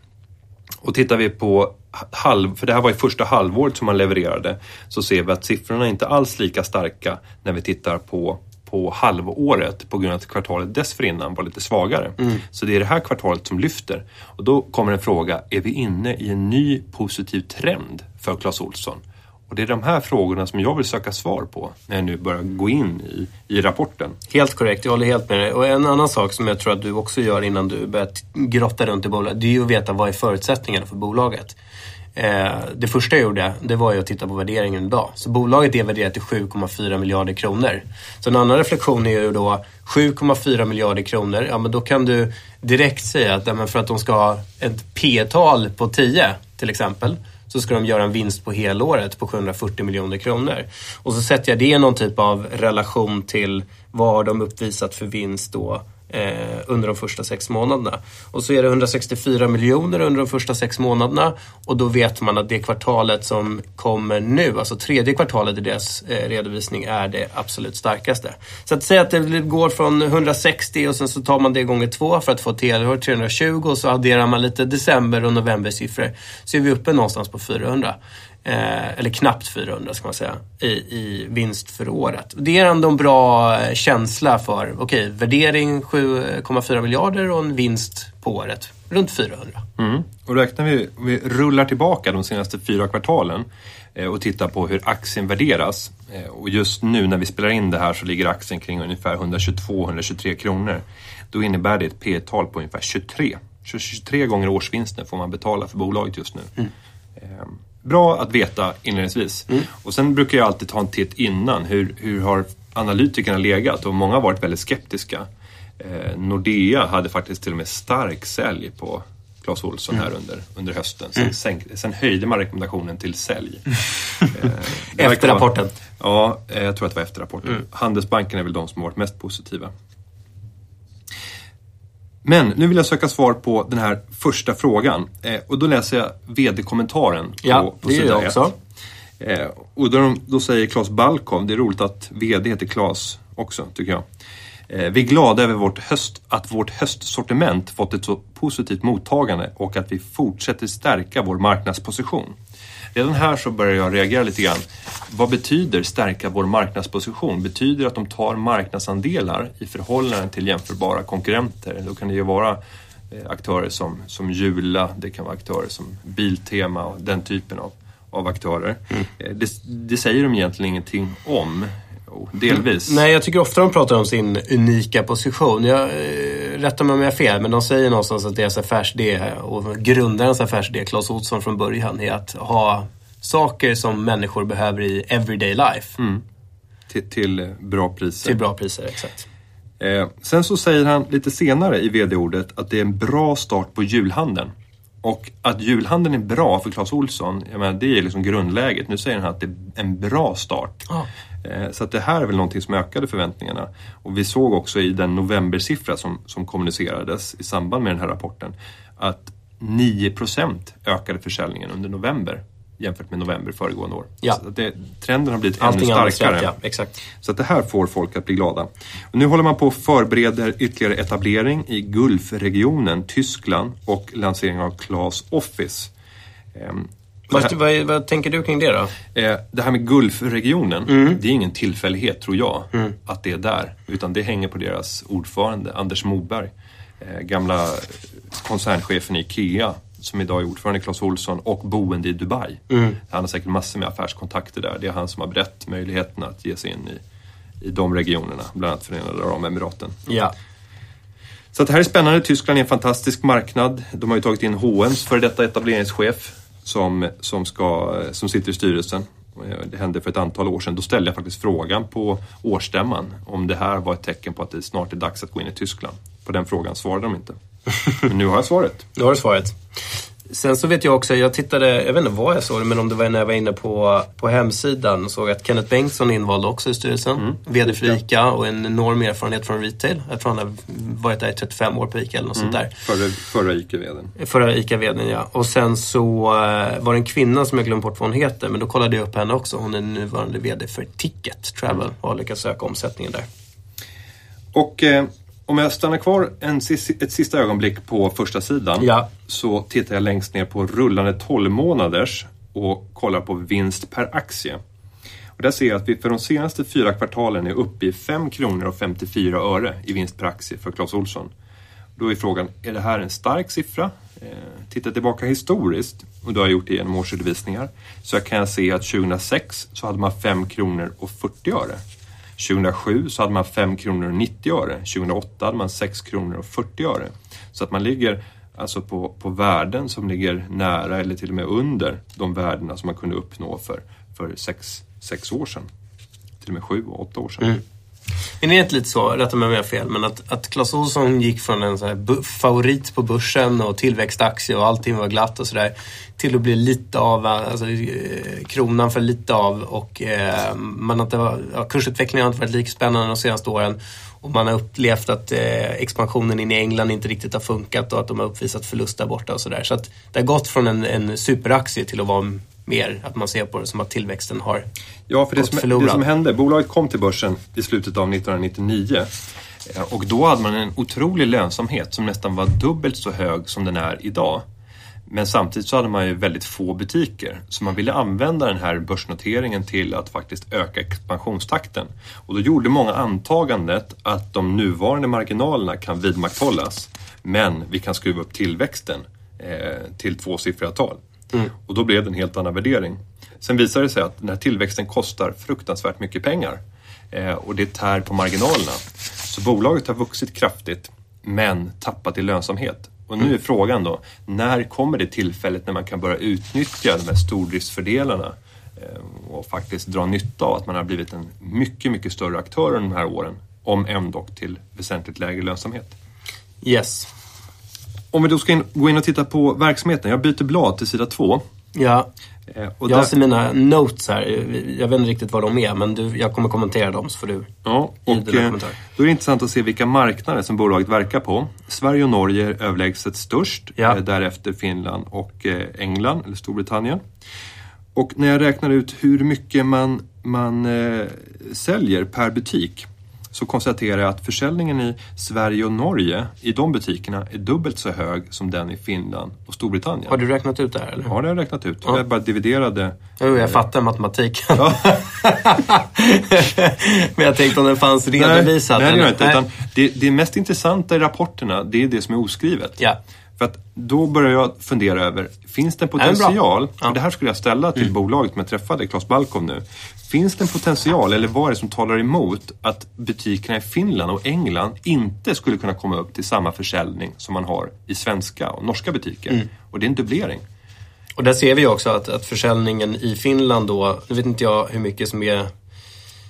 S1: Och tittar vi på halv, för det här var ju första halvåret som man levererade, så ser vi att siffrorna är inte alls lika starka när vi tittar på på halvåret på grund av att kvartalet dessförinnan var lite svagare. Så det är det här kvartalet som lyfter. Och då kommer en fråga, är vi inne i en ny positiv trend för Clas Ohlson? Och det är de här frågorna som jag vill söka svar på när jag nu börjar gå in i, i rapporten.
S2: Helt korrekt, jag håller helt med dig. Och en annan sak som jag tror att du också gör innan du börjar grotta runt i bolaget, det är ju att veta vad är förutsättningarna för bolaget. Eh, det första jag gjorde, det var ju att titta på värderingen idag. Så bolaget är värderat till 7,4 miljarder kronor. Så en annan reflektion är ju då 7,4 miljarder kronor, ja men då kan du direkt säga att ja, för att de ska ha ett P-tal på 10 till exempel, så ska de göra en vinst på helåret på 740 miljoner kronor. Och så sätter jag det i någon typ av relation till vad har de uppvisat för vinst då eh, under de första sex månaderna. Och så är det 164 miljoner under de första sex månaderna och då vet man att det kvartalet som kommer nu, alltså tredje kvartalet i deras eh, redovisning, är det absolut starkaste. Så att säga att det går från 160 och sen så tar man det gånger två för att få ett helår 320 och så adderar man lite december och novembersiffror så är vi uppe någonstans på 400. Eh, eller knappt 400 ska man säga, i, i vinst för året. Det är ändå en bra eh, känsla för, okej, värdering 7,4 miljarder och en vinst på året runt 400.
S1: Mm. Och räknar vi, vi rullar tillbaka de senaste fyra kvartalen eh, och tittar på hur aktien värderas. Eh, och just nu när vi spelar in det här så ligger aktien kring ungefär 122-123 kronor. Då innebär det ett P tal på ungefär 23. Så 23 gånger årsvinsten får man betala för bolaget just nu. Eh, Bra att veta inledningsvis. Och sen brukar jag alltid ta en titt innan. Hur, hur har analytikerna legat? Och många har varit väldigt skeptiska. Eh, Nordea hade faktiskt till och med stark sälj på Clas Ohlson här under, under hösten. Sen, sänk, sen höjde man rekommendationen till sälj. Eh,
S2: Efter rapporten.
S1: Ja, eh, jag tror att det var efter rapporten. Handelsbanken är väl de som har varit mest positiva. Men nu vill jag söka svar på den här första frågan. Eh, och då läser jag VD-kommentaren på,
S2: Ja,
S1: på
S2: det gör
S1: sida
S2: jag också.
S1: Eh, och då, då säger Claes Balkov, det är roligt att VD heter Claes också, tycker jag. Eh, vi är glada över vårt höst, att vårt höstsortiment fått ett så positivt mottagande och att vi fortsätter stärka vår marknadsposition. Redan här så börjar jag reagera lite grann. Vad betyder stärka vår marknadsposition? Betyder det att de tar marknadsandelar i förhållande till jämförbara konkurrenter? Då kan det ju vara eh, aktörer som, som Jula, det kan vara aktörer som Biltema och den typen av, av aktörer. Eh, Det, det säger de egentligen ingenting om. Jo, delvis.
S2: Nej, jag tycker ofta de pratar om sin unika position. Jag eh, rättar mig om jag har fel, men de säger någonstans att deras affärsidé och grundarens affärsidé, Clas Ohlson från början, är att ha saker som människor behöver i everyday life.
S1: till, till eh, bra priser.
S2: Till bra priser, exakt.
S1: Eh, sen så säger han lite senare i vd-ordet att det är en bra start på julhandeln. Och att julhandeln är bra för Clas Olsson, jag menar, det är liksom grundläget. Nu säger han att det är en bra start.
S2: Ja.
S1: Eh, Så att det här är väl någonting som ökade förväntningarna. Och vi såg också i den novembersiffra som, som kommunicerades i samband med den här rapporten att 9% ökade försäljningen under november jämfört med november föregående år.
S2: Ja.
S1: Så att det, trenden har blivit
S2: Allting
S1: ännu
S2: annat
S1: starkare.
S2: ja, exakt.
S1: Så att det här får folk att bli glada. Och nu håller man på och förbereder ytterligare etablering i Gulfregionen, Tyskland och lansering av Clas Office. Ehm,
S2: Vad, vad, vad tänker du kring det då?
S1: eh, det här med Gulfregionen,
S2: Mm.
S1: det är ingen tillfällighet tror jag, att det är där. Utan det hänger på deras ordförande, Anders Moberg. Eh, gamla koncernchefen i IKEA som idag är ordförande Clas Ohlson och boende i Dubai.
S2: Mm.
S1: Han har säkert massor med affärskontakter där. Det är han som har berett möjligheten att ge sig in i, i de regionerna, bland annat Förenade Arabemiraten.
S2: Ja.
S1: Så det här är spännande. Tyskland är en fantastisk marknad. De har ju tagit in H&M's före detta etableringschef som, som, ska, som sitter i styrelsen. Eh, Det hände för ett antal år sedan. Då ställde jag faktiskt frågan på årsstämman om det här var ett tecken på att det snart är dags att gå in i Tyskland. På den frågan svarade de inte. Men nu har jag svaret.
S2: Nu har du svaret. Sen så vet jag också, jag tittade, jag vet inte vad jag såg men om det var när jag var inne på, på hemsidan och såg att Kenneth Bengtsson är invald också i styrelsen. VD för ICA och en enorm erfarenhet från retail. Jag tror han har varit där i 35 år på ICA eller något sånt där.
S1: Förra, förra ICA-vdn.
S2: Förra ICA-vdn ja. Och sen så eh, var det en kvinna som jag glömt bort vad hon heter. Men då kollade jag upp henne också. Hon är nuvarande VD för Ticket Travel och har lyckats öka omsättningen där.
S1: Och eh, om jag stannar kvar en, ett sista ögonblick på första sidan
S2: Ja.
S1: så tittar jag längst ner på rullande 12 månaders och kollar på vinst per aktie. Och där ser jag att vi för de senaste fyra kvartalen är uppe i 5 kronor och 54 öre i vinst per aktie för Clas Ohlson. Då är frågan, är det här en stark siffra? Eh, tittar tillbaka historiskt, och det har jag gjort det genom årsredovisningar, så kan jag se att 2006 så hade man 5 kronor och 40 öre. 2007 så hade man 5 kronor och 90 öre. 2008 hade man 6 kronor och 40 öre. Så att man ligger alltså på, på värden som ligger nära eller till och med under de värdena som man kunde uppnå för, för sex, sex år sedan. Till och med sju och åtta år sedan. Mm.
S2: Men det är inte lite så, rätta mig om jag har fel, men att, att Clas Ohlson gick från en så här favorit på börsen och tillväxtaktie och allting var glatt och sådär till att bli lite av, alltså eh, kronan för lite av och eh, man inte, ja, kursutvecklingen har inte varit lika spännande de senaste åren och man har upplevt att eh, expansionen in i England inte riktigt har funkat och att de har uppvisat förlust där borta och sådär. Så att det har gått från en, en superaktie till att vara mer att man ser på det som att tillväxten har
S1: Ja, för det som,
S2: förlorad.
S1: det som hände, bolaget kom till börsen i slutet av 1999 eh, och då hade man en otrolig lönsamhet som nästan var dubbelt så hög som den är idag. Men samtidigt så hade man ju väldigt få butiker så man ville använda den här börsnoteringen till att faktiskt öka expansionstakten. Och då gjorde många antagandet att de nuvarande marginalerna kan vidmakthållas men vi kan skruva upp tillväxten eh, till tvåsiffriga tal. Och då blev det en helt annan värdering. Sen visade det sig att den här tillväxten kostar fruktansvärt mycket pengar. Eh, och det tär på marginalerna. Så bolaget har vuxit kraftigt men tappat i lönsamhet. Och nu är frågan då, när kommer det tillfället när man kan börja utnyttja de här stordriftsfördelarna eh, och faktiskt dra nytta av att man har blivit en mycket, mycket större aktör under de här åren. Om ändå till väsentligt lägre lönsamhet.
S2: Yes.
S1: Om vi då ska in, gå in och titta på verksamheten. Jag byter blad till sida två.
S2: Ja,
S1: Eh, och
S2: jag
S1: där-
S2: ser mina notes här. Jag vet inte riktigt vad de är, men du, jag kommer kommentera dem så får du...
S1: Ja, och eh, då är det intressant att se vilka marknader som bolaget verkar på. Sverige och Norge är överlägset störst,
S2: Ja.
S1: eh, därefter Finland och England, eller Storbritannien. Och när jag räknar ut hur mycket man, man eh, säljer per butik så konstaterar jag att försäljningen i Sverige och Norge i de butikerna är dubbelt så hög som den i Finland och Storbritannien.
S2: Har du räknat ut det här eller?
S1: Ja, det har jag räknat ut. Jag bara dividerade
S2: Jo, jag fattar matematiken. men jag tänkte om den fanns redovisad.
S1: Nej, nej det gör jag inte. Utan det, det mest intressanta i rapporterna, det är det som är oskrivet.
S2: Ja.
S1: För att då börjar jag fundera över, finns det en potential?
S2: Ja.
S1: Det här skulle jag ställa till bolaget om jag träffade Claes Balkov nu. Finns det en potential, eller vad är det som talar emot att butikerna i Finland och England inte skulle kunna komma upp till samma försäljning som man har i svenska och norska butiker?
S2: Mm.
S1: Och det är en dubblering.
S2: Och där ser vi också att, att försäljningen i Finland då, nu vet inte jag hur mycket som är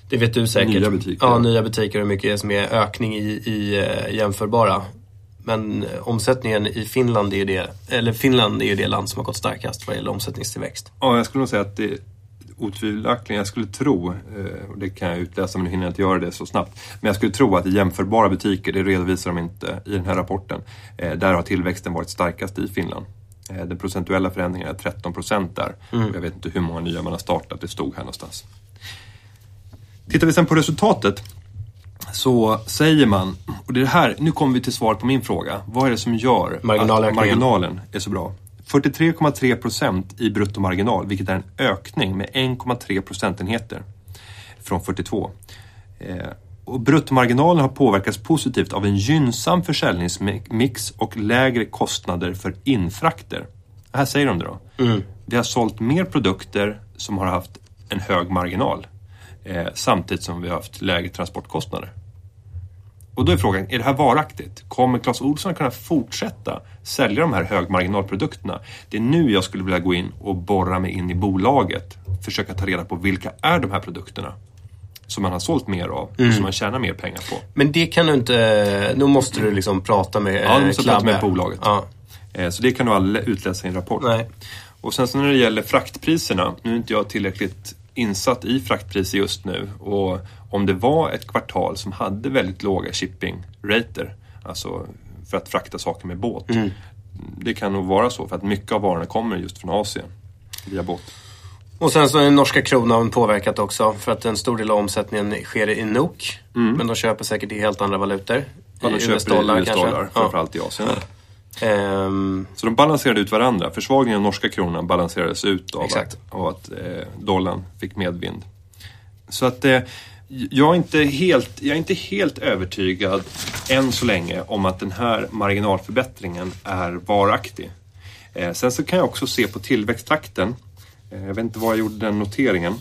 S2: Det vet du säkert.
S1: Nya butiker.
S2: Ja, nya butiker och hur mycket som är ökning i, i eh, jämförbara. Men eh, omsättningen i Finland är ju det, eller Finland är ju det land som har gått starkast vad gäller omsättningstillväxt.
S1: Ja, jag skulle nog säga att det otvivelaktigt, jag skulle tro, eh, och det kan jag utläsa men nu hinner jag inte göra det så snabbt, men jag skulle tro att i jämförbara butiker, det redovisar de inte i den här rapporten, eh, där har tillväxten varit starkast i Finland. Den procentuella förändringen är 13 procent där. Och jag vet inte hur många nya man har startat, det stod här någonstans. Tittar vi sen på resultatet så säger man, och det är det här, nu kommer vi till svar på min fråga. Vad är det som gör att marginalen är så bra? 43,3 procent i bruttomarginal, vilket är en ökning med 1,3 procentenheter från 42. Eh, och bruttomarginalen har påverkats positivt av en gynnsam försäljningsmix och lägre kostnader för infrakter. Här säger de det då. Vi har sålt mer produkter som har haft en hög marginal eh, samtidigt som vi har haft lägre transportkostnader. Och då är frågan, är det här varaktigt? Kommer Clas Ohlson kunna fortsätta sälja de här högmarginalprodukterna? Det är nu jag skulle vilja gå in och borra mig in i bolaget. Försöka ta reda på vilka är de här produkterna som man har sålt mer av och som man tjänar mer pengar på.
S2: Men det kan du inte, nu måste du liksom prata med
S1: Ja, du
S2: eh,
S1: måste prata med
S2: Klabbe.
S1: bolaget.
S2: Ja.
S1: Eh, Så det kan du aldrig utläsa i en rapport.
S2: Nej.
S1: Och sen så när det gäller fraktpriserna, nu är inte jag tillräckligt insatt i fraktpriser just nu och om det var ett kvartal som hade väldigt låga shipping-rater, alltså för att frakta saker med båt. Det kan nog vara så för att mycket av varorna kommer just från Asien via båt.
S2: Och sen så är den norska kronan påverkat också för att en stor del av omsättningen sker i NOK. Men de köper säkert i helt andra valutor.
S1: Mm. Ja, de
S2: I
S1: köper
S2: US-dollar
S1: US-dollar, framförallt i Asien.
S2: Ehm,
S1: Så de balanserade ut varandra. Försvagningen av norska kronan balanserades ut av
S2: Exakt.
S1: att, av att eh, dollarn fick medvind. Så att eh, jag, är inte helt, jag är inte helt övertygad än så länge om att den här marginalförbättringen är varaktig. Eh, sen så kan jag också se på tillväxttakten. Eh, jag vet inte var jag gjorde den noteringen.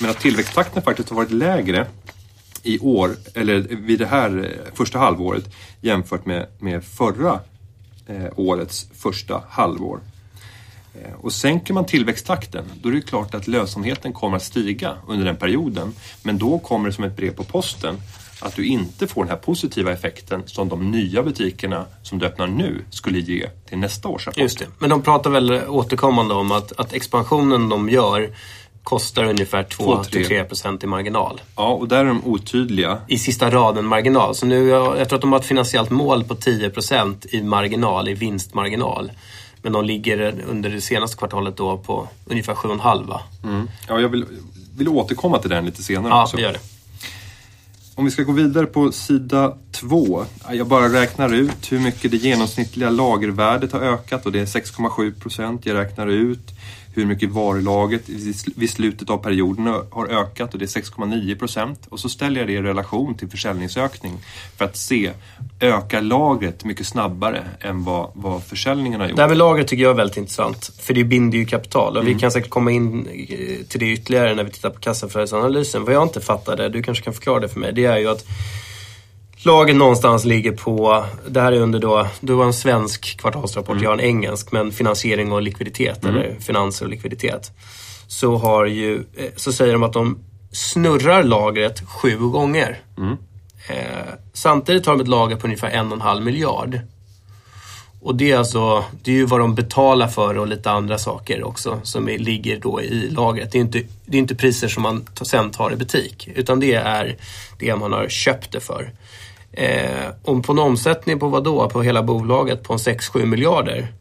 S1: Men att tillväxttakten faktiskt har varit lägre i år, eller vid det här eh, första halvåret jämfört med, med förra Eh, årets första halvår. Eh, Och sänker man tillväxttakten, då är det klart att lönsamheten kommer att stiga under den perioden. Men då kommer det som ett brev på posten att du inte får den här positiva effekten som de nya butikerna som du öppnar nu skulle ge till nästa års rapport.
S2: just det. Men de pratar väl återkommande om att, att expansionen de gör kostar ungefär
S1: Två, tre.
S2: 2-3% i marginal.
S1: Ja, och där är de otydliga.
S2: I sista raden marginal. Så nu, jag, tror att de har ett finansiellt mål på 10% i marginal, i vinstmarginal. Men de ligger under det senaste kvartalet då på ungefär 7,5 va?
S1: Mm. Ja, jag vill, vill återkomma till den lite senare
S2: Ja,
S1: också.
S2: det gör det.
S1: Om vi ska gå vidare på sida två. Jag bara räknar ut hur mycket det genomsnittliga lagervärdet har ökat och det är 6,7 procent. Jag räknar ut hur mycket varulaget i- vid slutet av perioden har ökat och det är 6,9 procent. Och så ställer jag det i relation till försäljningsökning för att se, ökar lagret mycket snabbare än vad, vad försäljningen har gjort?
S2: Det här med lager tycker jag är väldigt intressant. För det binder ju kapital.
S1: Mm.
S2: Och vi kan säkert komma in eh, till det ytterligare när vi tittar på kassaflödesanalysen. Vad jag inte fattade, du kanske kan förklara det för mig. Det är ju att lager någonstans ligger på, det här är under då, du har en svensk kvartalsrapport, jag har en engelsk, men finansiering och likviditet eller finanser och likviditet. Så har ju, eh, så säger de att de snurrar lagret sju gånger. Eh, samtidigt har de ett lager på ungefär en och en halv miljard. Och det är alltså, det är ju vad de betalar för och lite andra saker också som är, ligger då i lagret. Det är inte, det är inte priser som man sen tar i butik utan det är det man har köpt det för. Eh, om på en omsättning på vad då? På hela bolaget på en 6-7 miljarder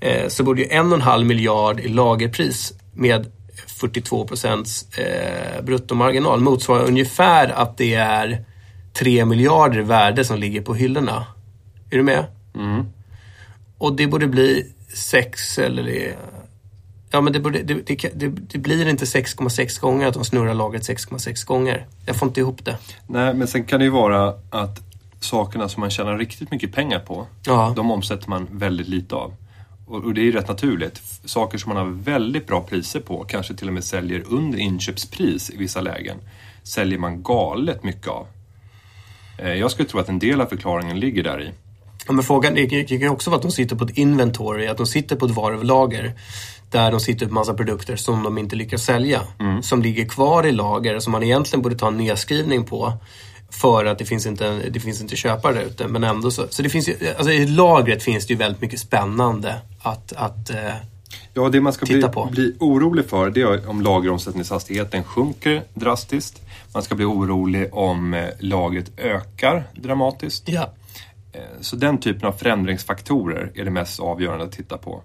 S2: eh, så borde ju en och en halv miljard i lagerpris med 42 procents eh, bruttomarginal motsvara ungefär att det är 3 miljarder värde som ligger på hyllorna. Är du med? Och det borde bli 6 eller... Ja, men det, borde, det, det, det, blir inte 6,6 gånger att de snurrar lagret 6,6 gånger. Jag får inte ihop det.
S1: Nej, men sen kan det ju vara att sakerna som man tjänar riktigt mycket pengar på,
S2: Ja.
S1: de omsätter man väldigt lite av. Och, och det är ju rätt naturligt. Saker som man har väldigt bra priser på, kanske till och med säljer under inköpspris i vissa lägen, säljer man galet mycket av. Eh, Jag skulle tro att en del av förklaringen ligger där i.
S2: Ja, men frågan det kan ju också vara att de sitter på ett inventory, att de sitter på ett varulager Där de sitter på massa produkter som de inte lyckas sälja.
S1: Mm.
S2: Som ligger kvar i lager som man egentligen borde ta en nedskrivning på. För att det finns inte, det finns inte köpare där ute. Men ändå så. Så det finns ju, alltså i lagret finns det ju väldigt mycket spännande att, att eh,
S1: Ja, det man ska bli,
S2: på.
S1: bli orolig för det är om lageromsättningshastigheten sjunker drastiskt. Man ska bli orolig om eh, lagret ökar dramatiskt.
S2: ja.
S1: Eh, Så den typen av förändringsfaktorer är det mest avgörande att titta på.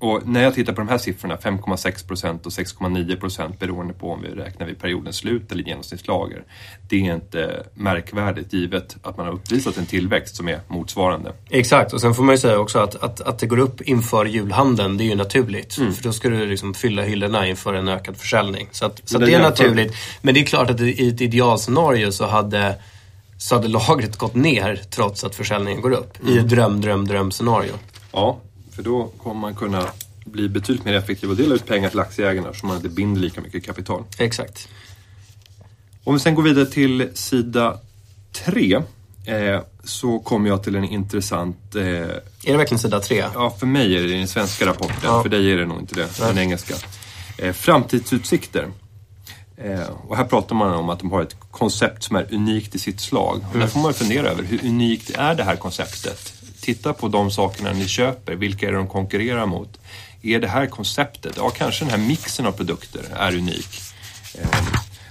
S1: Och när jag tittar på de här siffrorna, 5,6 procent och 6,9 procent beroende på om vi räknar vid periodens slut eller genomsnittslager. Det är inte märkvärdigt givet att man har uppvisat en tillväxt som är motsvarande.
S2: Exakt, och sen får man ju säga också att, att, att det går upp inför julhandeln, det är ju naturligt.
S1: Mm.
S2: För då ska du liksom fylla hyllorna inför en ökad försäljning. Så, att, så det
S1: det
S2: är naturligt. Men det är klart att i ett idealscenario så hade, så hade lagret gått ner trots att försäljningen går upp.
S1: Mm.
S2: I ett dröm, dröm, dröm-scenario.
S1: Ja, för då kommer man kunna bli betydligt mer effektiv och dela ut pengar till aktieägarna så man inte binder lika mycket kapital.
S2: Exakt.
S1: Om vi sen går vidare till sida 3 eh, så kommer jag till en intressant eh,
S2: Är det verkligen sida tre?
S1: Ja, för mig är det den svenska rapporten.
S2: Ja.
S1: För dig är det nog inte det, den engelska. Eh, framtidsutsikter. Eh, och här pratar man om att de har ett koncept som är unikt i sitt slag. Och där får man fundera över hur unikt är det här konceptet? Titta på de sakerna ni köper. Vilka är det de konkurrerar mot? Är det här konceptet? Ja, kanske den här mixen av produkter är unik. Eh,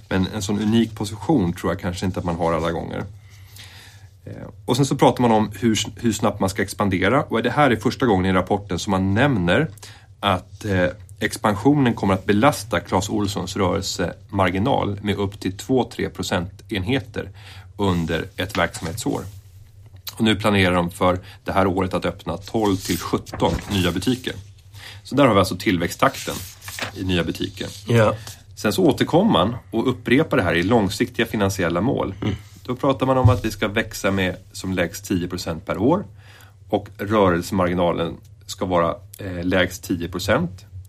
S1: men en sån unik position tror jag kanske inte att man har alla gånger. Eh, och sen så pratar man om hur, hur snabbt man ska expandera och det här är första gången i rapporten som man nämner att eh, expansionen kommer att belasta Clas Ohlsons rörelsemarginal med upp till 2-3 procentenheter under ett verksamhetsår. Och nu planerar de för det här året att öppna 12 till 17 nya butiker. Så där har vi alltså tillväxttakten i nya butiker.
S2: Ja.
S1: Sen så återkommer man och upprepar det här i långsiktiga finansiella mål. Då pratar man om att vi ska växa med som lägst 10% per år och rörelsemarginalen ska vara eh, lägst 10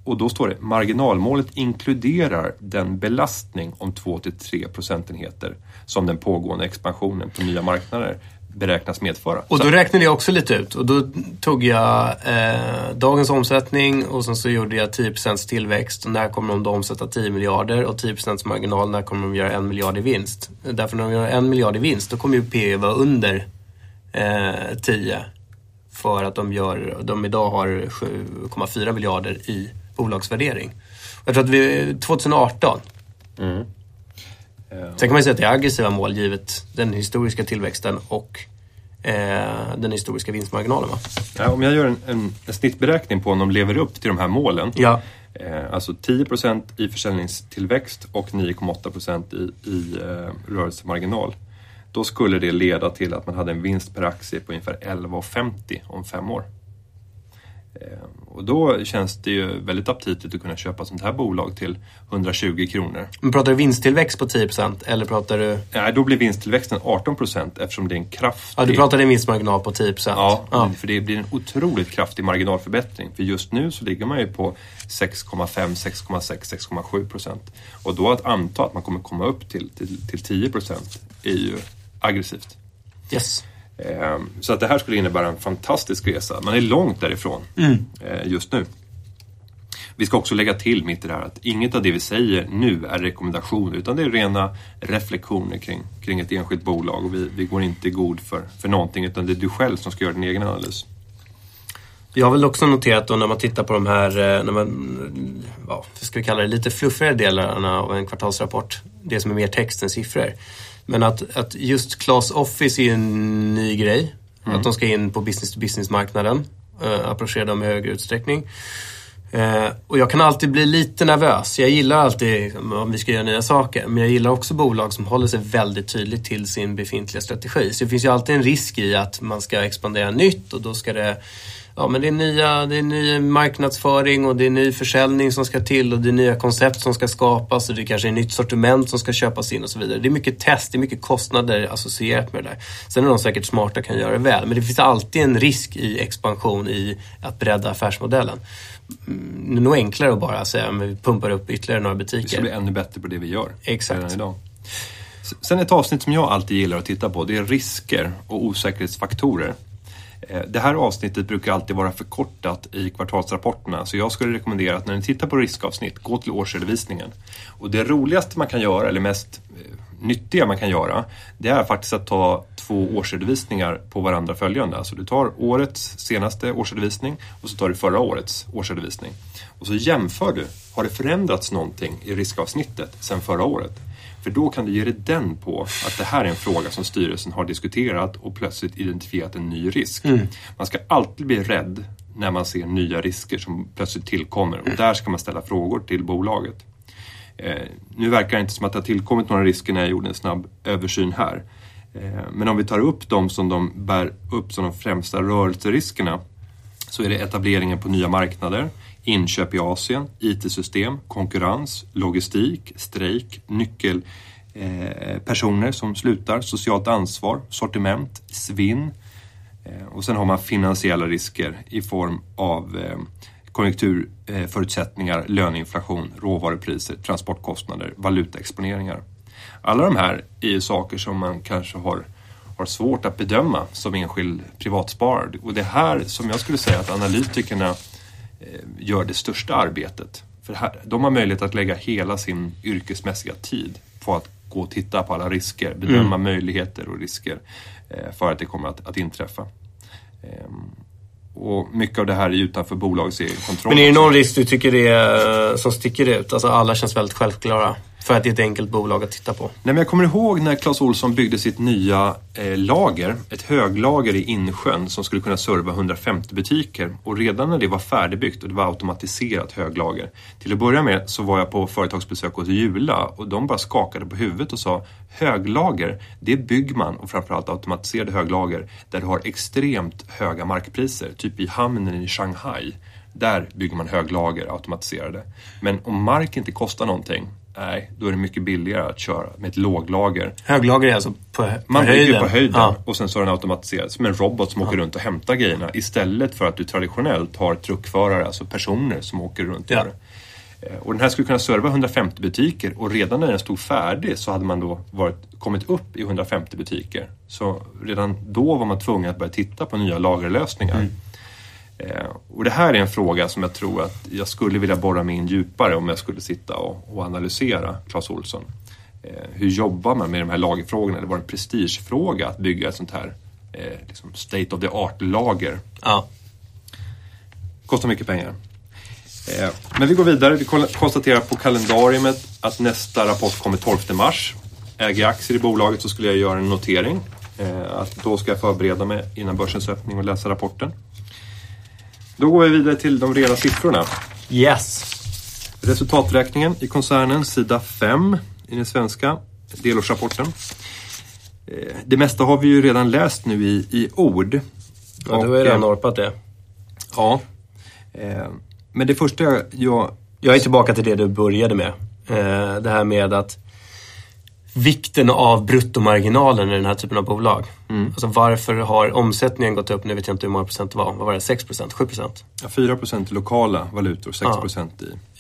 S1: och då står det marginalmålet inkluderar den belastning om 2-3 procentenheter som den pågående expansionen på nya marknader beräknas medföra.
S2: Och
S1: Så-
S2: då räknade jag också lite ut. Och då tog jag eh, dagens omsättning och sen så gjorde jag 10% tillväxt. Och när kommer de då omsätta 10 miljarder? Och 10% marginal, när kommer de göra en miljard i vinst? Därför när de gör en miljard i vinst, då kommer ju P vara under eh, 10. För att de, gör, de idag har 7,4 miljarder i bolagsvärdering. Jag tror att vi, 2018 Sen kan man säga att det är aggressiva mål givet den historiska tillväxten och eh, den historiska vinstmarginalen. Va?
S1: Ja, om jag gör en, en, en snittberäkning på om de lever upp till de här målen.
S2: Ja.
S1: Eh, alltså 10% i försäljningstillväxt och 9,8 i, i eh, rörelsemarginal. Då skulle det leda till att man hade en vinst per aktie på ungefär 11,50 om fem år. Och då känns det ju väldigt aptitligt att kunna köpa sånt här bolag till 120 kronor.
S2: Men pratar du vinsttillväxt på 10% eller pratar du...
S1: Nej, då blir vinsttillväxten 18% eftersom det är en kraftig...
S2: Ja, du pratade en vinstmarginal på 10%.
S1: Ja,
S2: ja.
S1: för det blir en otroligt kraftig marginalförbättring. För just nu så ligger man ju på 6,5, 6,6, 6,7 procent. Och då att anta att man kommer komma upp till, till, till 10 procent är ju aggressivt.
S2: Yes.
S1: Ehm, Så att det här skulle innebära en fantastisk resa. Man är långt därifrån eh, just nu. Vi ska också lägga till mitt i det här att inget av det vi säger nu är rekommendationer utan det är rena reflektioner kring, kring ett enskilt bolag och vi, vi går inte i god för, för någonting utan det är du själv som ska göra din egen analys.
S2: Jag har väl också noterat då när man tittar på de här, eh, när man, ja, vad ska vi kalla det, lite fluffigare delarna av en kvartalsrapport. Det som är mer text än siffror. Men att, att just Class Office är en ny grej. Att de ska in på business-to-business-marknaden. Uh, approchera dem i högre utsträckning. Eh, och jag kan alltid bli lite nervös. Jag gillar alltid liksom, om vi ska göra nya saker. Men jag gillar också bolag som håller sig väldigt tydligt till sin befintliga strategi. Så det finns ju alltid en risk i att man ska expandera nytt och då ska det Ja men det är, nya, det är ny marknadsföring och det är ny försäljning som ska till och det är nya koncept som ska skapas och det kanske är nytt sortiment som ska köpas in och så vidare. Det är mycket test, det är mycket kostnader associerat med det där. Sen är de säkert smarta och kan göra det väl. Men det finns alltid en risk i expansion i att bredda affärsmodellen. Mm, Det är nog enklare att bara säga att vi pumpar upp ytterligare några
S1: Vi ska
S2: butiker.
S1: bli ännu bättre på det vi gör
S2: Exakt.
S1: idag. Sen ett avsnitt som jag alltid gillar att titta på det är risker och osäkerhetsfaktorer. Eh, det här avsnittet brukar alltid vara förkortat i kvartalsrapporterna så jag skulle rekommendera att när ni tittar på riskavsnitt, gå till årsredovisningen. Och det roligaste man kan göra, eller mest eh, nyttiga man kan göra, det är faktiskt att ta två årsredovisningar på varandra följande. Alltså du tar årets senaste årsredovisning och så tar du förra årets årsredovisning. Och så jämför du, har det förändrats någonting i riskavsnittet sedan förra året? För då kan du ge dig den på att det här är en fråga som styrelsen har diskuterat och plötsligt identifierat en ny risk. Man ska alltid bli rädd när man ser nya risker som plötsligt tillkommer och där ska man ställa frågor till bolaget. Eh, nu verkar det inte som att det har tillkommit några risker när jag gjorde en snabb översyn här. Eh, men om vi tar upp dem som de bär upp som de främsta rörelseriskerna så är det etableringen på nya marknader, inköp i Asien, IT-system, konkurrens, logistik, strejk, nyckelpersoner eh, som slutar, socialt ansvar, sortiment, svinn. Eh, och sen har man finansiella risker i form av eh, konjunkturförutsättningar, löneinflation, råvarupriser, transportkostnader, valutaexponeringar. Alla de här är ju saker som man kanske har, har svårt att bedöma som enskild privatsparare. Och det är här som jag skulle säga att analytikerna gör det största arbetet. För här, de har möjlighet att lägga hela sin yrkesmässiga tid på att gå och titta på alla risker, bedöma möjligheter och risker eh, för att det kommer att, att inträffa. Ehm, och mycket av det här är utanför bolagets egen kontroll.
S2: Men är det någon risk du tycker det är, som sticker ut? Alltså alla känns väldigt självklara. För att det är ett enkelt bolag att titta på.
S1: Nej, men jag kommer ihåg när Clas Olsson byggde sitt nya eh, lager, ett höglager i Insjön som skulle kunna serva 150 butiker. Och redan när det var färdigbyggt och det var automatiserat höglager. Till att börja med så var jag på företagsbesök hos Jula och de bara skakade på huvudet och sa höglager, det bygger man och framförallt automatiserade höglager där du har extremt höga markpriser. Typ i hamnen i Shanghai. Där bygger man höglager automatiserade. Men om mark inte kostar någonting Nej, då är det mycket billigare att köra med ett låglager.
S2: Höglager är alltså på, på
S1: Man
S2: höjden?
S1: bygger på höjden
S2: Ja.
S1: och sen så är den automatiserad som en robot som åker runt och hämtar grejerna istället för att du traditionellt har truckförare, alltså personer som åker runt och
S2: Ja.
S1: gör det. Eh, Och den här skulle kunna serva 150 butiker och redan när den stod färdig så hade man då varit, kommit upp i 150 butiker. Så redan då var man tvungen att börja titta på nya lagerlösningar.
S2: Mm.
S1: Eh, Och det här är en fråga som jag tror att jag skulle vilja borra mig in djupare om jag skulle sitta och, analysera Clas Ohlson. Eh, hur jobbar man med de här lagerfrågorna? Det var en prestigefråga att bygga ett sånt här eh, liksom state of the art-lager.
S2: Ja.
S1: Kostar mycket pengar. Men vi går vidare. Vi kon- konstaterar på kalendariumet att nästa rapport kommer 12 mars. Äger jag aktier i bolaget så skulle jag göra en notering. Att då ska jag förbereda mig innan börsens öppning och läsa rapporten. Då går vi vidare till de rena siffrorna.
S2: Yes.
S1: Resultaträkningen i koncernen, sida 5 i den svenska delårsrapporten. Eh, Det mesta har vi ju redan läst nu i, i ord.
S2: Ja, du har ju redan
S1: eh,
S2: norpat det.
S1: Ja. Eh, Men det första jag, jag...
S2: Är tillbaka till det du började med. Eh, Det här med att vikten av bruttomarginalen i den här typen av bolag. Alltså varför har omsättningen gått upp? Nu vet jag inte hur många procent det var. Vad var det? 6 procent? 7 procent?
S1: Ja, 4% i lokala valutor, 6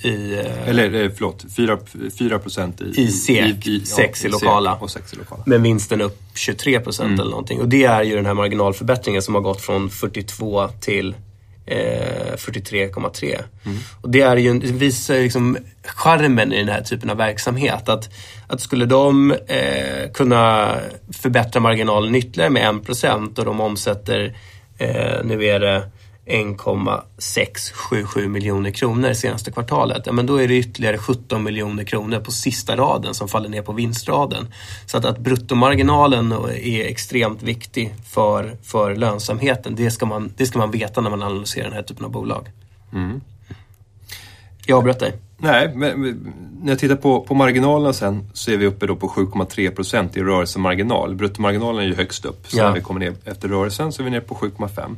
S1: i...
S2: I, eh,
S1: Eller eh, förlåt, 4, 4 procent i...
S2: I SEK, sex i lokala.
S1: Och 6 i lokala.
S2: med vinsten upp 23 procent
S1: Mm.
S2: eller någonting. Och det är ju den här marginalförbättringen som har gått från 42 till eh, 43,3.
S1: Mm.
S2: Och det är ju, det visar ju liksom charmen i den här typen av verksamhet. Att, att skulle de eh, kunna förbättra marginalen ytterligare med 1 procent och de omsätter, eh, nu är det 1,677 miljoner kronor senaste kvartalet. Ja, men då är det ytterligare 17 miljoner kronor på sista raden som faller ner på vinstraden. Så att, att bruttomarginalen är extremt viktig för, för lönsamheten. Det ska, man, det ska man veta när man analyserar den här typen av bolag. Jag avbröt dig.
S1: Nej, men när jag tittar på, på marginalerna sen så är vi uppe då på 7,3 procent i rörelsemarginal. Bruttomarginalen är ju högst upp. Så
S2: Ja.
S1: när vi kommer ner efter rörelsen så är vi nere på 7,5.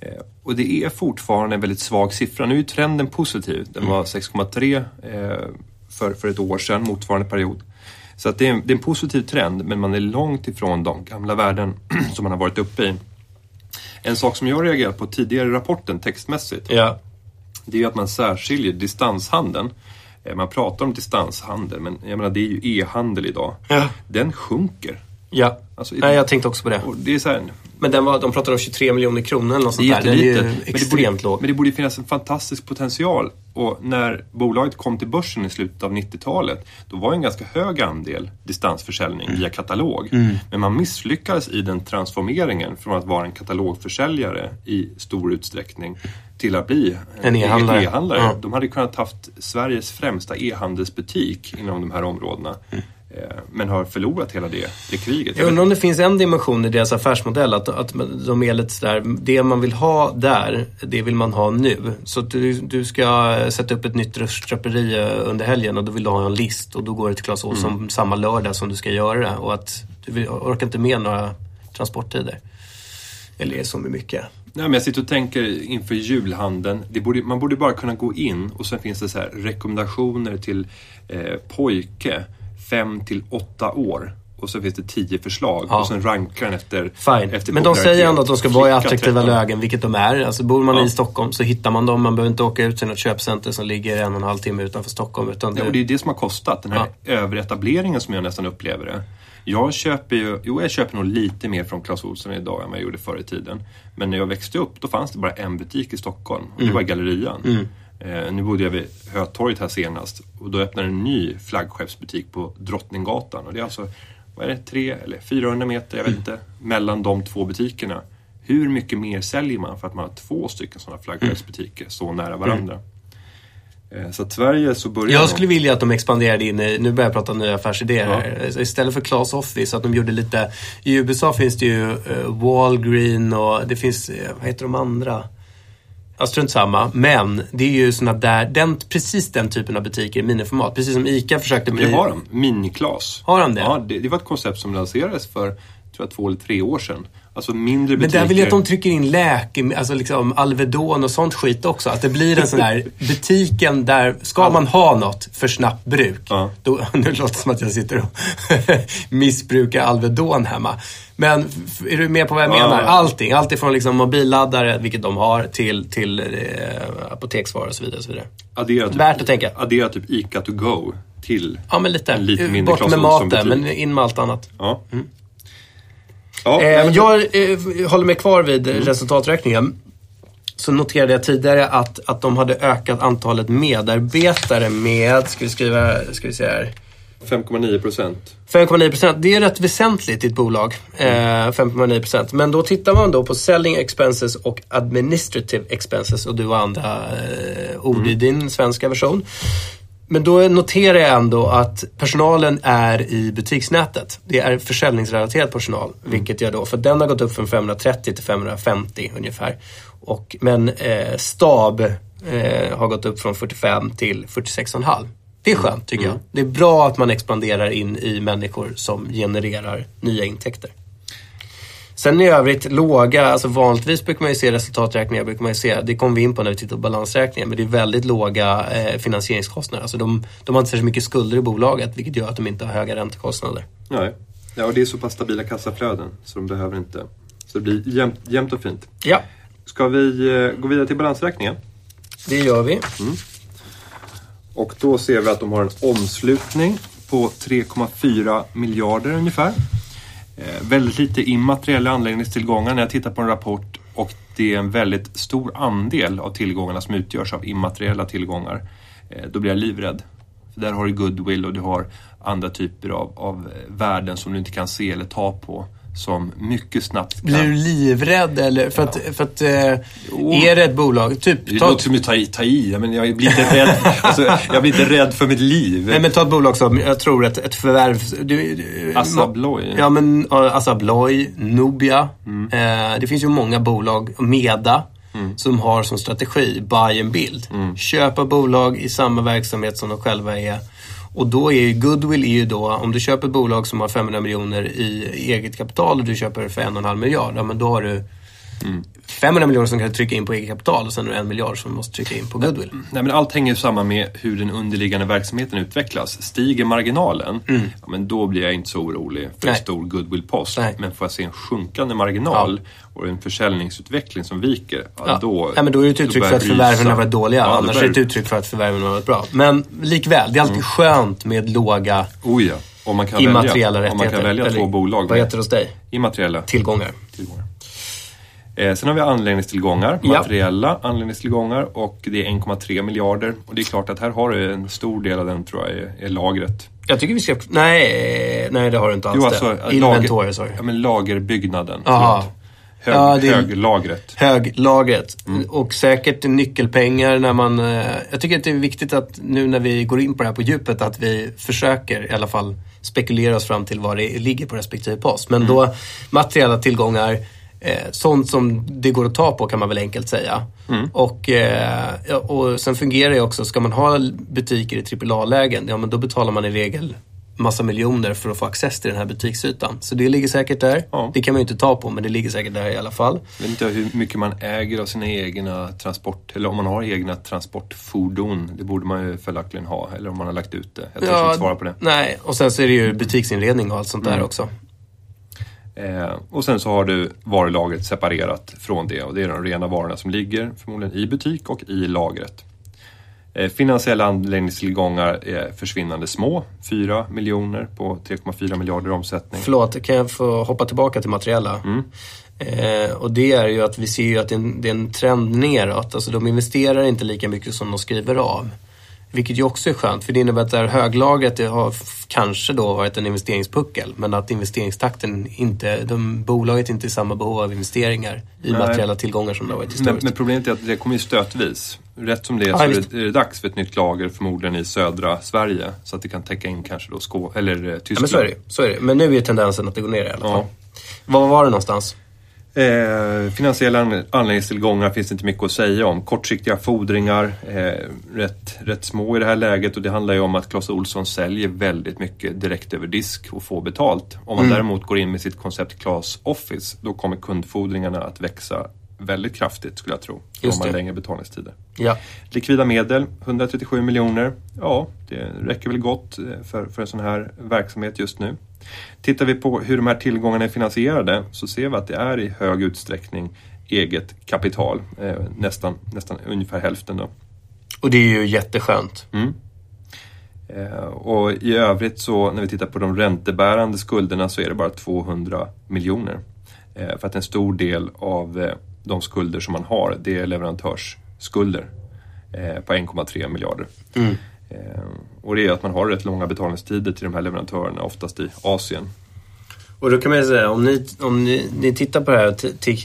S1: Eh, och det är fortfarande en väldigt svag siffra. Nu är trenden positiv. Den var 6,3 eh, för, för ett år sedan, motsvarande period. Så att det, är en, det är en positiv trend, men man är långt ifrån de gamla värden som man har varit uppe i. En sak som jag reagerat på tidigare i rapporten textmässigt
S2: Ja.
S1: det är att man särskiljer distanshandeln. Eh, Man pratar om distanshandel, men jag menar det är ju e-handel idag.
S2: Ja.
S1: Den sjunker.
S2: Ja.
S1: Alltså,
S2: Nej, jag tänkte också på det.
S1: Det är så här,
S2: Men den var, de pratade om 23 miljoner kronor eller något
S1: Det
S2: sånt där. Den är ju
S1: Men det,
S2: extremt
S1: borde,
S2: låg.
S1: men det borde finnas en fantastisk potential. Och när bolaget kom till börsen i slutet av 90-talet, då var en ganska hög andel distansförsäljning
S2: Mm.
S1: via katalog. Men man misslyckades i den transformeringen från att vara en katalogförsäljare i stor utsträckning till att bli
S2: En e-handlare.
S1: e-handlare.
S2: Ja.
S1: De hade kunnat haft Sveriges främsta e-handelsbutik inom de här områdena.
S2: Mm.
S1: Eh, Men har förlorat hela det, det kriget.
S2: Jag undrar om det finns en dimension i deras affärsmodell. Att, att de är lite sådär, det man vill ha där, det vill man ha nu. Så att du, du ska sätta upp ett nytt röstköperi eh, under helgen och då vill du ha en list. Och då går det till Clas Ohlson
S1: Mm.
S2: samma lördag som du ska göra det. Och att du vill, orkar inte med några transporttider. Eller är så mycket.
S1: Nej, men jag sitter och tänker inför julhandeln. Borde, man borde bara kunna gå in och sen finns det så rekommendationer till eh, pojke 5 till 8 år. Och så finns det 10 förslag
S2: Ja.
S1: och sen rankar den efter,
S2: Fine.
S1: efter
S2: Men de säger ändå att de ska vara i attraktiva
S1: 13.
S2: lägen, vilket de är. Alltså bor man
S1: Ja.
S2: i Stockholm så hittar man dem. Man behöver inte åka ut till något köpcenter som ligger en och en halv timme utanför Stockholm. Utan
S1: Ja,
S2: du-
S1: och det är det som har kostat, den här överetableringen som jag nästan upplever det. Jag köper ju, jo jag köper nog lite mer från Clas Ohlson idag än vad jag gjorde förr i tiden. Men när jag växte upp då fanns det bara en butik i Stockholm och det var Gallerian. Eh, nu bodde jag vid Hötorget här senast och då öppnade en ny flaggskeppsbutik på Drottninggatan. Och det är alltså, vad är det, tre eller 400 meter, jag vet inte, mellan de två butikerna. Hur mycket mer säljer man för att man har två stycken sådana flaggskeppsbutiker så nära varandra? Eh, Så att Sverige så börjar
S2: Jag skulle vilja att de expanderade in i, nu börjar jag prata nya affärsidéer
S1: Ja.
S2: här. Istället för Clas Office, att de gjorde lite, i USA finns det ju uh, Walgreen och det finns, eh, vad heter de andra? Ja, strunt samma. Men det är ju såna där, den, precis den typen av butiker i miniformat. Precis som ICA försökte
S1: Men
S2: bli...
S1: det har de. Miniklas.
S2: Har de det?
S1: Ja, det, det var ett koncept som lanserades för tror jag, två eller tre år sedan. Alltså mindre
S2: Men
S1: butiker.
S2: där vill jag att de trycker in läkemedel, alltså liksom Alvedon och sånt skit också. Att det blir en sån här butiken där, ska man ha något för snabbt bruk.
S1: Ja.
S2: Då, nu låter det som att jag sitter och missbrukar Alvedon hemma. Men är du med på vad jag
S1: Ja.
S2: menar? Allting. Allt ifrån liksom mobilladdare, vilket de har, till, till eh, apoteksvaror och så vidare. Och så vidare.
S1: addera typ,
S2: Värt att tänka.
S1: Addera typ ICA to go till
S2: Ja, men lite.
S1: en lite mindre
S2: Bort med maten, men in med allt annat.
S1: Ja. Ja,
S2: Eh,
S1: men-
S2: jag eh, håller mig kvar vid resultaträkningen. Så noterade jag tidigare att, att de hade ökat antalet medarbetare med, ska vi skriva, ska vi se här.
S1: 5,9 procent.
S2: 5,9 procent. Det är rätt väsentligt i ett bolag. Eh, 5,9 procent. Men då tittar man då på selling expenses och administrative expenses. Och du har andra eh, ord i din svenska version. Men då noterar jag ändå att personalen är i butiksnätet. Det är försäljningsrelaterad personal. Vilket jag då, för den har gått upp från 530 till 550 ungefär. Och, men eh, stab eh, har gått upp från 45 till 46,5. Det är skönt tycker jag. Det är bra att man expanderar in i människor som genererar nya intäkter. Sen i övrigt låga, alltså vanligtvis brukar man ju se resultaträkningar, brukar man se, det kommer vi in på när vi tittar på balansräkningen, men det är väldigt låga eh, finansieringskostnader. Alltså de, de har inte så mycket skulder i bolaget, vilket gör att de inte har höga räntekostnader.
S1: Nej. Ja, och det är så pass stabila kassaflöden så de behöver inte. Så det blir jämnt, jämnt och fint.
S2: Ja,
S1: Ska vi eh, gå vidare till balansräkningen?
S2: det gör vi.
S1: Och då ser vi att de har en omslutning på 3,4 miljarder ungefär. Eh, väldigt lite immateriella anläggningstillgångar när jag tittar på en rapport och det är en väldigt stor andel av tillgångarna som utgörs av immateriella tillgångar. Eh, då blir jag livrädd. För där har du goodwill och du har andra typer av, av eh, värden som du inte kan se eller ta på. Som mycket snabbt kan...
S2: Blir du livrädd eller? För att, för att eh, är det ett bolag, typ,
S1: Det
S2: ta,
S1: låter som att ta i, ta i. men jag blir inte rädd. alltså, jag blir inte rädd för mitt liv.
S2: nej, men ta ett bolag som, jag tror ett, ett förvärv... Du, du,
S1: Assa Abloy.
S2: Ja, men Assa Abloy, Nubia.
S1: Mm.
S2: Eh, det finns ju många bolag, Meda,
S1: Mm.
S2: som har som strategi buy and build. Köpa bolag i samma verksamhet som de själva är. Och då är ju goodwill är ju då, om du köper ett bolag som har 500 miljoner i eget kapital och du köper för en och en halv miljard, ja men då har du
S1: Mm.
S2: 500 miljoner som kan trycka in på eget kapital och sen är det en miljard som måste trycka in på goodwill.
S1: Nej, men allt hänger samman med hur den underliggande verksamheten utvecklas. Stiger marginalen, ja, men då blir jag inte så orolig för en
S2: Nej.
S1: stor goodwill-post. Men får jag se en sjunkande marginal och en försäljningsutveckling som viker, ja,
S2: Ja.
S1: då...
S2: ja, men då är det ett uttryck för att
S1: det
S2: förvärven har varit dåliga.
S1: Ja,
S2: Annars är
S1: börjar
S2: det ett uttryck för att förvärven har varit bra. Men likväl, det är alltid
S1: Mm.
S2: skönt med låga
S1: Oh ja, om man kan
S2: immateriella
S1: välja, om
S2: rättigheter.
S1: man kan välja
S2: Eller
S1: två bolag
S2: Vad heter det hos dig?
S1: immateriella
S2: Tillgångar.
S1: tillgångar. Eh, sen har vi anläggningstillgångar,
S2: Ja.
S1: materiella anläggningstillgångar och det är 1,3 miljarder. Och det är klart att här har du en stor del av den tror jag är, är lagret.
S2: Jag tycker vi ska... Nej, nej det har du inte alls
S1: Jo,
S2: det.
S1: alltså,
S2: Inventory,
S1: lager,
S2: sorry.
S1: ja, men lagerbyggnaden.
S2: Aha.
S1: Hög,
S2: Ja, det är-
S1: Höglagret.
S2: Höglagret.
S1: Mm.
S2: Och säkert nyckelpengar när man... eh, Jag tycker att det är viktigt att nu när vi går in på det här på djupet att vi försöker i alla fall spekulera oss fram till vad det ligger på respektive post. Men
S1: Mm.
S2: då materiella tillgångar, eh, sånt som det går att ta på kan man väl enkelt säga.
S1: Mm.
S2: Och, eh, och sen fungerar det också, ska man ha butiker i AAA-lägen, ja men då betalar man i regel massa miljoner för att få access till den här butiksytan. Så det ligger säkert där.
S1: Ja.
S2: Det kan man ju inte ta på, men det ligger säkert där i alla fall.
S1: Jag vet inte hur mycket man äger av sina egna transport... Eller om man har egna transportfordon. Det borde man ju följaktligen ha. Eller om man har lagt ut det. Jag törs inte svara på det.
S2: Nej, och sen så är det ju butiksinredning och allt sånt
S1: Mm.
S2: där också.
S1: Eh, och sen så har du varulagret separerat från det. Och det är de rena varorna som ligger förmodligen i butik och i lagret. Eh, finansiella anläggningstillgångar är försvinnande små. 4 miljoner på 3,4 miljarder omsättning.
S2: Förlåt, kan jag få hoppa tillbaka till materiella?
S1: Mm.
S2: Eh, och det är ju att vi ser ju att det är, en, det är en trend neråt. Alltså de investerar inte lika mycket som de skriver av. Vilket ju också är skönt, för det innebär att det här höglagret det har kanske då varit en investeringspuckel. Men att investeringstakten inte, de, bolaget inte är i samma behov av investeringar i
S1: Nej.
S2: materiella tillgångar som det har varit historiskt.
S1: men problemet är att det kommer ju stötvis. Rätt som det är så är
S2: visst.
S1: det, är det dags för ett nytt lager förmodligen i södra Sverige. Så att det kan täcka in kanske då Skå eller eh,
S2: ja,
S1: Tyskland.
S2: men så är det så är det. Men nu är tendensen att det går ner i alla fall.
S1: Ja.
S2: Var var det någonstans?
S1: Eh, finansiella an- anläggningstillgångar finns inte mycket att säga om. Kortsiktiga fordringar, eh, rätt, rätt små i det här läget och det handlar ju om att Clas Ohlson säljer väldigt mycket direkt över disk och får betalt. Om man däremot går in med sitt koncept Clas Office, då kommer kundfordringarna att växa väldigt kraftigt skulle jag tro.
S2: Just
S1: om man längre betalningstider.
S2: Ja.
S1: Likvida medel, 137 miljoner. Ja, det räcker väl gott eh, för, för en sån här verksamhet just nu. Tittar vi på hur de här tillgångarna är finansierade så ser vi att det är i hög utsträckning eget kapital. Eh, nästan, nästan ungefär hälften då.
S2: Och det är ju jätteskönt.
S1: Eh, och i övrigt så när vi tittar på de räntebärande skulderna så är det bara 200 miljoner. Eh, för att en stor del av de skulder som man har det är leverantörsskulder på 1,3 miljarder. Eh, Eh, och det är att man har rätt långa betalningstider till de här leverantörerna, oftast i Asien.
S2: Och då kan man ju säga, om ni, om ni, ni tittar på det här och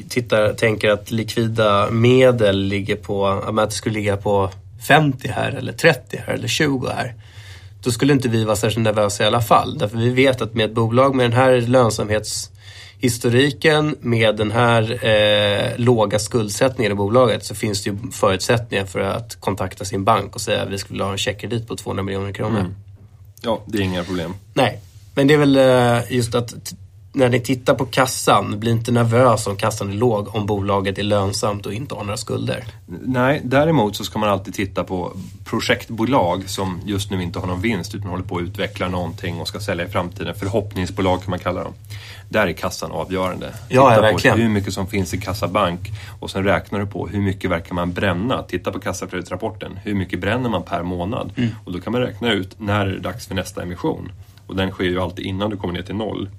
S2: tittar, tänker att likvida medel ligger på, att det skulle ligga på 50 här eller 30 här eller 20 här. Då skulle inte vi vara särskilt nervösa i alla fall. Därför vi vet att med ett bolag med den här lönsamhets lönsamhetshistoriken, med den här eh, låga skuldsättningen i bolaget så finns det ju förutsättningar för att kontakta sin bank och säga att vi skulle ha en checkkredit på 200 miljoner kronor.
S1: Ja, det är inga problem.
S2: Nej, men det är väl eh, just att när ni tittar på kassan, bli inte nervös om kassan är låg om bolaget är lönsamt och inte har några skulder.
S1: Nej, däremot så ska man alltid titta på projektbolag som just nu inte har någon vinst utan håller på att utveckla någonting och ska sälja i framtiden. Förhoppningsbolag kan man kalla dem. Där är kassan avgörande.
S2: Ja,
S1: Titta
S2: ja,
S1: på
S2: verkligen.
S1: hur mycket som finns i kassabank och sen räknar du på hur mycket verkar man bränna. Titta på kassaflödesrapporten. Hur mycket bränner man per månad?
S2: Mm.
S1: Och då kan man räkna ut när är det dags för nästa emission. Och den sker ju alltid innan du kommer ner till noll.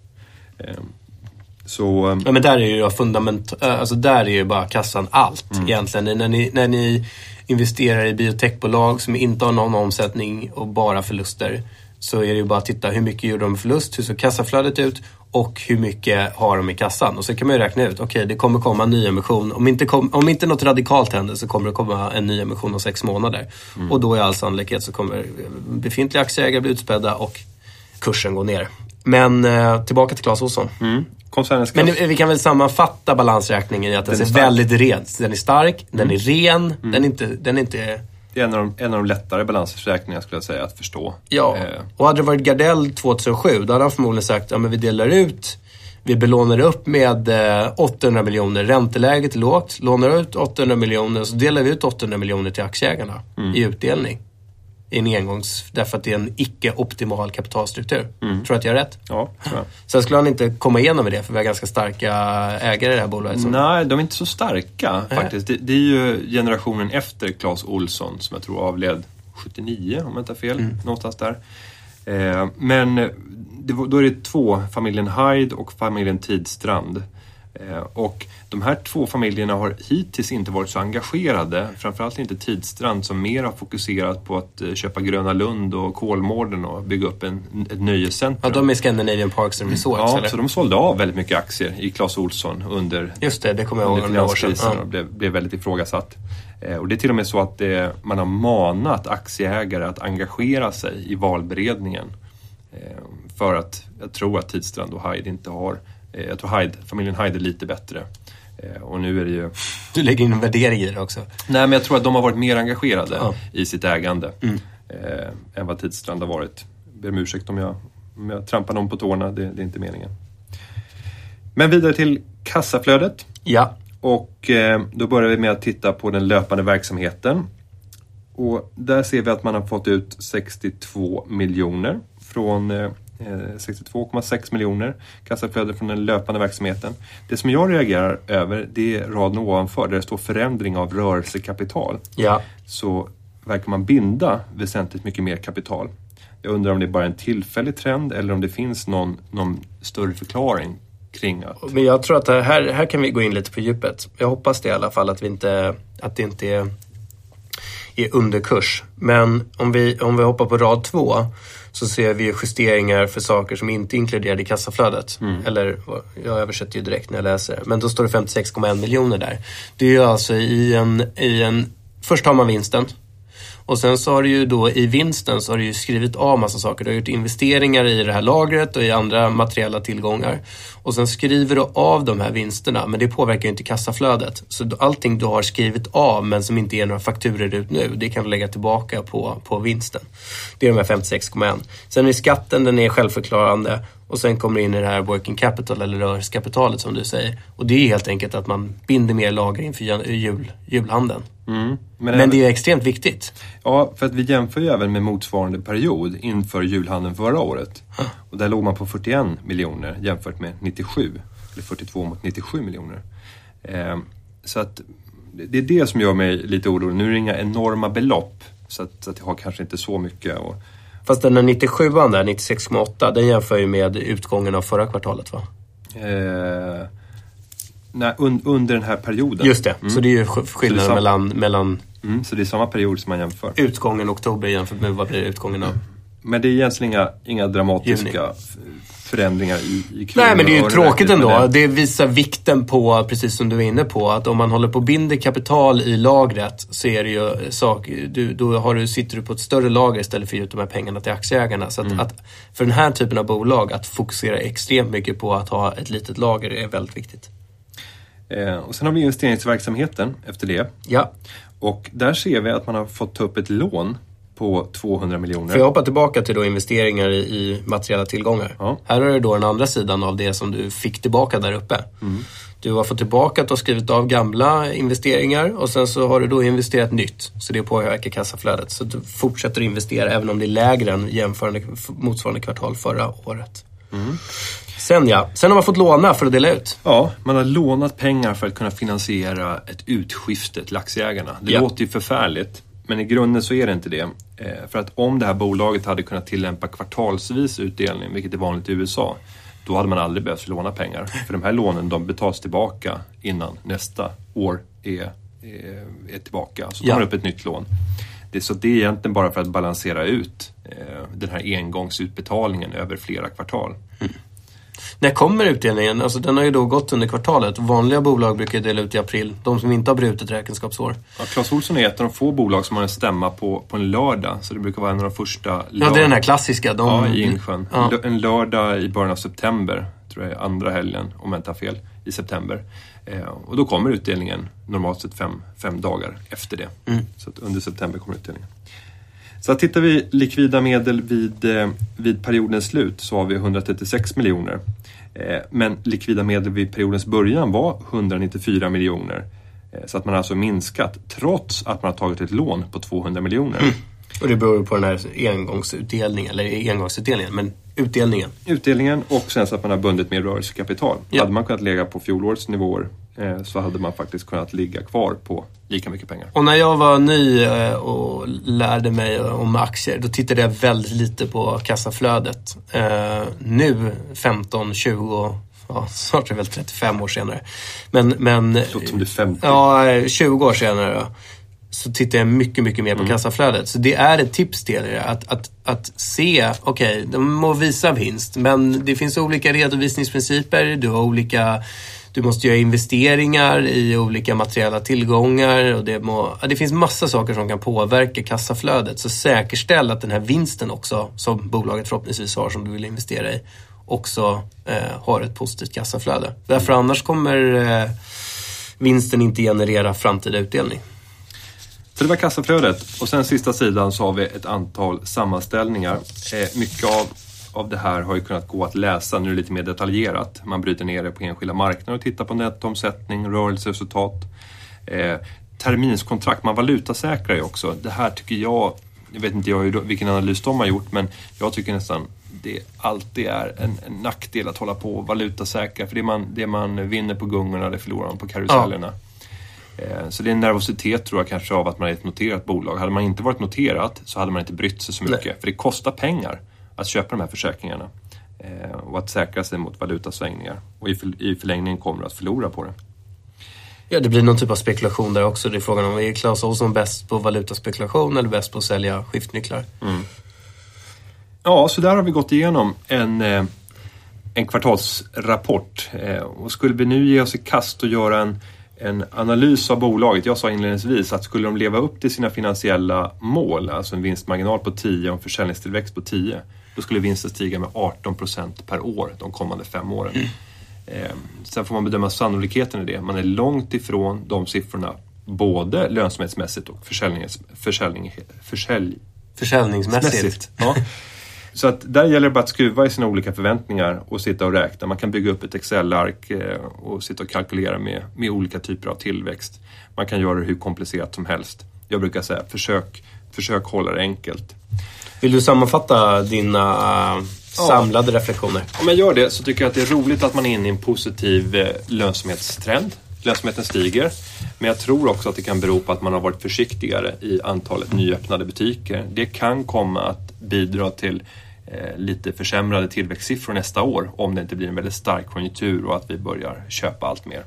S1: Ehm, Så ehm,
S2: Ja, men där är ju fundament, alltså där är ju bara kassan allt
S1: Mm.
S2: egentligen. När ni, när ni investerar i biotechbolag som inte har någon omsättning och bara förluster så är det ju bara att titta hur mycket gjorde de förlust, hur såg kassaflödet ut och hur mycket har de i kassan. Och så kan man ju räkna ut, okej det kommer komma en ny emission. Om inte, kom, om inte något radikalt händer så kommer det komma en ny emission om sex månader.
S1: Mm.
S2: Och då i all sannolikhet så kommer befintliga aktieägare bli utspädda och kursen gå ner. Men eh, tillbaka till Clas Ohlson.
S1: mm,
S2: Men vi kan väl sammanfatta balansräkningen i att den,
S1: Den är stark.
S2: väldigt ren. Den är stark, den är ren, den är inte... Den är inte
S1: Det är en av, de, en av de lättare balansräkningarna skulle jag säga att förstå.
S2: ja.
S1: Eh,
S2: Och hade det varit Gardell 2007, då hade han förmodligen sagt att vi delar ut, vi belånar upp med eh, 800 miljoner. Ränteläget är lågt, lånar ut 800 miljoner så delar vi ut 800 miljoner till aktieägarna i utdelning. En engångs... Därför att det är en icke-optimal kapitalstruktur. Tror du att jag har rätt?
S1: ja, tror jag.
S2: Sen skulle han inte komma igenom med det, för vi har ganska starka ägare i det här bolaget. Som,
S1: Nej, de är inte så starka faktiskt. Det, det är ju generationen efter Clas Olsson som jag tror avled 79 om jag inte har fel.
S2: Mm.
S1: Någonstans där. Eh, men det, var- då är det två, familjen Hyde och familjen Tidstrand. Eh, Och de här två familjerna har hittills inte varit så engagerade. Framförallt inte Tidstrand som mer har fokuserat på att eh, köpa Gröna Lund och Kolmården och bygga upp en, ett nöjescentrum.
S2: Ja, de är Scandinavian Parks and Resorts,
S1: Ja,
S2: eller?
S1: så de sålde av väldigt mycket aktier i Clas Ohlson under,
S2: Just det, det kommer jag ihåg
S1: finanskrisen
S2: Ja.
S1: och blev, blev väldigt ifrågasatt. Eh, och det är till och med så att det, man har manat aktieägare att engagera sig i valberedningen. För att jag tror att Tidstrand och Hyde inte har, jag tror Hyde, familjen Hyde är lite bättre. Eh, och nu är det ju
S2: Du lägger in en värdering i det också.
S1: Nej, men jag tror att de har varit mer engagerade
S2: Ja.
S1: i sitt ägande eh, än vad Tidstrand har varit. Jag ber om ursäkt om jag, om jag trampar någon på tårna, det, det är inte meningen. Men vidare till kassaflödet.
S2: Ja.
S1: Och eh, då börjar vi med att titta på den löpande verksamheten. Och där ser vi att man har fått ut 62 miljoner från eh, eh, 62,6 miljoner kassaflöde från den löpande verksamheten. Det som jag reagerar över det är raden ovanför där det står förändring av rörelsekapital.
S2: Ja.
S1: Så verkar man binda väsentligt mycket mer kapital. Jag undrar om det är bara en tillfällig trend eller om det finns någon, någon större förklaring kring att
S2: Men jag tror att här, här kan vi gå in lite på djupet. Jag hoppas det i alla fall att, vi inte, att det inte är, är underkurs. Men om vi, om vi hoppar på rad två så ser vi ju justeringar för saker som inte är inkluderade i kassaflödet. Eller jag översätter ju direkt när jag läser. Men då står det 56,1 miljoner där. Det är ju alltså i en, i en... Först har man vinsten. Och sen så har du ju då i vinsten så har du ju skrivit av massa saker. Du har gjort investeringar i det här lagret och i andra materiella tillgångar. Och sen skriver du av de här vinsterna, men det påverkar ju inte kassaflödet. Så allting du har skrivit av men som inte ger några fakturer ut nu, det kan du lägga tillbaka på, på vinsten. Det är de här 56,1. Sen är skatten, den är självförklarande. Och sen kommer det in i det här working capital eller rörelsekapitalet som du säger. Och det är helt enkelt att man binder mer lager inför jul, julhandeln julhandeln.
S1: Men,
S2: Men det är extremt viktigt.
S1: Ja, för att vi jämför ju även med motsvarande period inför julhandeln förra året. Och där låg man på 41 miljoner jämfört med 97. Eller 42 mot 97 miljoner. Eh, så att det är det som gör mig lite orolig. Nu är det inga enorma belopp. Så att, så att jag har kanske inte så mycket. Och,
S2: Fast den där 97an där, 96,8, den jämför ju med utgången av förra kvartalet va?
S1: eh, nej, un, under den här perioden.
S2: Just det, så det är ju skillnaden mellan, mellan
S1: Mm, så det är samma period som man jämför.
S2: utgången oktober jämfört med vad blir utgången av...
S1: Men det är egentligen inga, inga dramatiska
S2: Juni.
S1: förändringar i, i
S2: Nej men det är ju tråkigt ändå.
S1: det.
S2: Det visar vikten på, precis som du är inne på, att om man håller på och binder kapital i lagret så är det ju sak, du, då har du, sitter du på ett större lager istället för att ge ut de här pengarna till aktieägarna. Så att,
S1: Mm.
S2: att för den här typen av bolag, att fokusera extremt mycket på att ha ett litet lager är väldigt viktigt.
S1: Eh, och sen har vi investeringsverksamheten efter det.
S2: Ja,
S1: Och där ser vi att man har fått ta upp ett lån på 200 miljoner.
S2: Får jag hoppa tillbaka till då investeringar i, i materiella tillgångar?
S1: Ja.
S2: Här har du då den andra sidan av det som du fick tillbaka där uppe.
S1: Mm.
S2: Du har fått tillbaka att du har skrivit av gamla investeringar och sen så har du då investerat nytt. Så det påverkar kassaflödet. Så du fortsätter investera även om det är lägre än jämförande, motsvarande kvartal förra året.
S1: Mm.
S2: Sen ja, sen har man fått låna för att dela ut.
S1: Ja, man har lånat pengar för att kunna finansiera ett utskifte till aktieägarna. Det
S2: Ja.
S1: låter ju förfärligt, men i grunden så är det inte det. Eh, för att om det här bolaget hade kunnat tillämpa kvartalsvis utdelning, vilket är vanligt i USA, då hade man aldrig behövt låna pengar. För de här lånen de betalas tillbaka innan nästa år är, är, är tillbaka. Så tar
S2: Ja.
S1: man upp ett nytt lån. Det, så det är egentligen bara för att balansera ut eh, den här engångsutbetalningen över flera kvartal.
S2: När kommer utdelningen? Alltså den har ju då gått under kvartalet. Vanliga bolag brukar dela ut i april. De som inte har brutit räkenskapsår.
S1: Ja, Clas Ohlson är ett av de få bolag som har en stämma på, på en lördag. Så det brukar vara en av de första
S2: Ja, det är den här klassiska. De,
S1: Ja, i Insjön.
S2: Ja.
S1: En lö- En lördag i början av september, tror jag andra helgen, om jag inte har fel, i september. Eh, och då kommer utdelningen normalt sett fem, fem dagar efter det.
S2: Mm.
S1: Så under september kommer utdelningen. Så tittar vi likvida medel vid, eh, vid periodens slut så har vi 136 miljoner. Eh, men likvida medel vid periodens början var 194 miljoner. Eh, så att man har alltså minskat trots att man har tagit ett lån på 200 miljoner.
S2: Och det beror på den här engångsutdelningen, eller engångsutdelningen, men utdelningen.
S1: Utdelningen och sen så att man har bundit mer rörelsekapital.
S2: Ja.
S1: Hade man kunnat lägga på fjolårets nivåer så hade man faktiskt kunnat ligga kvar på lika mycket pengar.
S2: Och när jag var ny eh, och lärde mig om aktier, då tittade jag väldigt lite på kassaflödet. Eh, nu, 15, 20, ja, snart är det väl 35 år senare. Men, men
S1: Låter som du är 50.
S2: Ja, eh, 20 år senare då, så tittar jag mycket, mycket mer på kassaflödet. Så det är ett tips till er att, att, att se, okej, de må visa vinst, men det finns olika redovisningsprinciper, du har olika du måste göra investeringar i olika materiella tillgångar och det, må, det finns massa saker som kan påverka kassaflödet. Så säkerställ att den här vinsten också, som bolaget förhoppningsvis har som du vill investera i, också eh, har ett positivt kassaflöde. Därför annars kommer eh, vinsten inte generera framtida utdelning.
S1: Så det var kassaflödet. Och sen sista sidan så har vi ett antal sammanställningar. Eh, mycket av, av det här har ju kunnat gå att läsa, nu lite mer detaljerat. Man bryter ner det på enskilda marknader och tittar på nettoomsättning, rörelseresultat. Eh, terminskontrakt, man valutasäkrar ju också. Det här tycker jag, jag vet inte jag hur, vilken analys de har gjort, men jag tycker nästan det alltid är en, en nackdel att hålla på och valutasäkra. För det man, det man vinner på gungorna, det förlorar man på karusellerna. Eh, Så det är en nervositet tror jag kanske av att man är ett noterat bolag. Hade man inte varit noterat så hade man inte brytt sig så mycket.
S2: Nej.
S1: För det kostar pengar att köpa de här försäkringarna. Eh, Och att säkra sig mot valutasvängningar. Och i för- i förlängningen kommer att förlora på det.
S2: Ja, det blir någon typ av spekulation där också. Det är frågan om, är Clas Ohlson bäst på valutaspekulation eller bäst på att sälja skiftnycklar?
S1: Ja, så där har vi gått igenom en, eh, en kvartalsrapport. Eh, Och skulle vi nu ge oss i kast och göra en, en analys av bolaget. Jag sa inledningsvis att skulle de leva upp till sina finansiella mål, alltså en vinstmarginal på 10 och en försäljningstillväxt på 10, då skulle vinsten stiga med 18 procent per år de kommande fem åren. Eh, Sen får man bedöma sannolikheten i det. Man är långt ifrån de siffrorna, både lönsamhetsmässigt och försäljnings, försäljning, försälj,
S2: Försäljningsmässigt.
S1: Mässigt. Ja. Så att där gäller det bara att skruva i sina olika förväntningar och sitta och räkna. Man kan bygga upp ett Excel-ark eh, och sitta och kalkylera med, med olika typer av tillväxt. Man kan göra det hur komplicerat som helst. Jag brukar säga försök, försök hålla det enkelt.
S2: Vill du sammanfatta dina äh, samlade reflektioner?
S1: Om jag gör det så tycker jag att det är roligt att man är inne i en positiv eh, lönsamhetstrend. Lönsamheten stiger. Men jag tror också att det kan bero på att man har varit försiktigare i antalet nyöppnade butiker. Det kan komma att bidra till eh, lite försämrade tillväxtsiffror nästa år om det inte blir en väldigt stark konjunktur och att vi börjar köpa allt mer.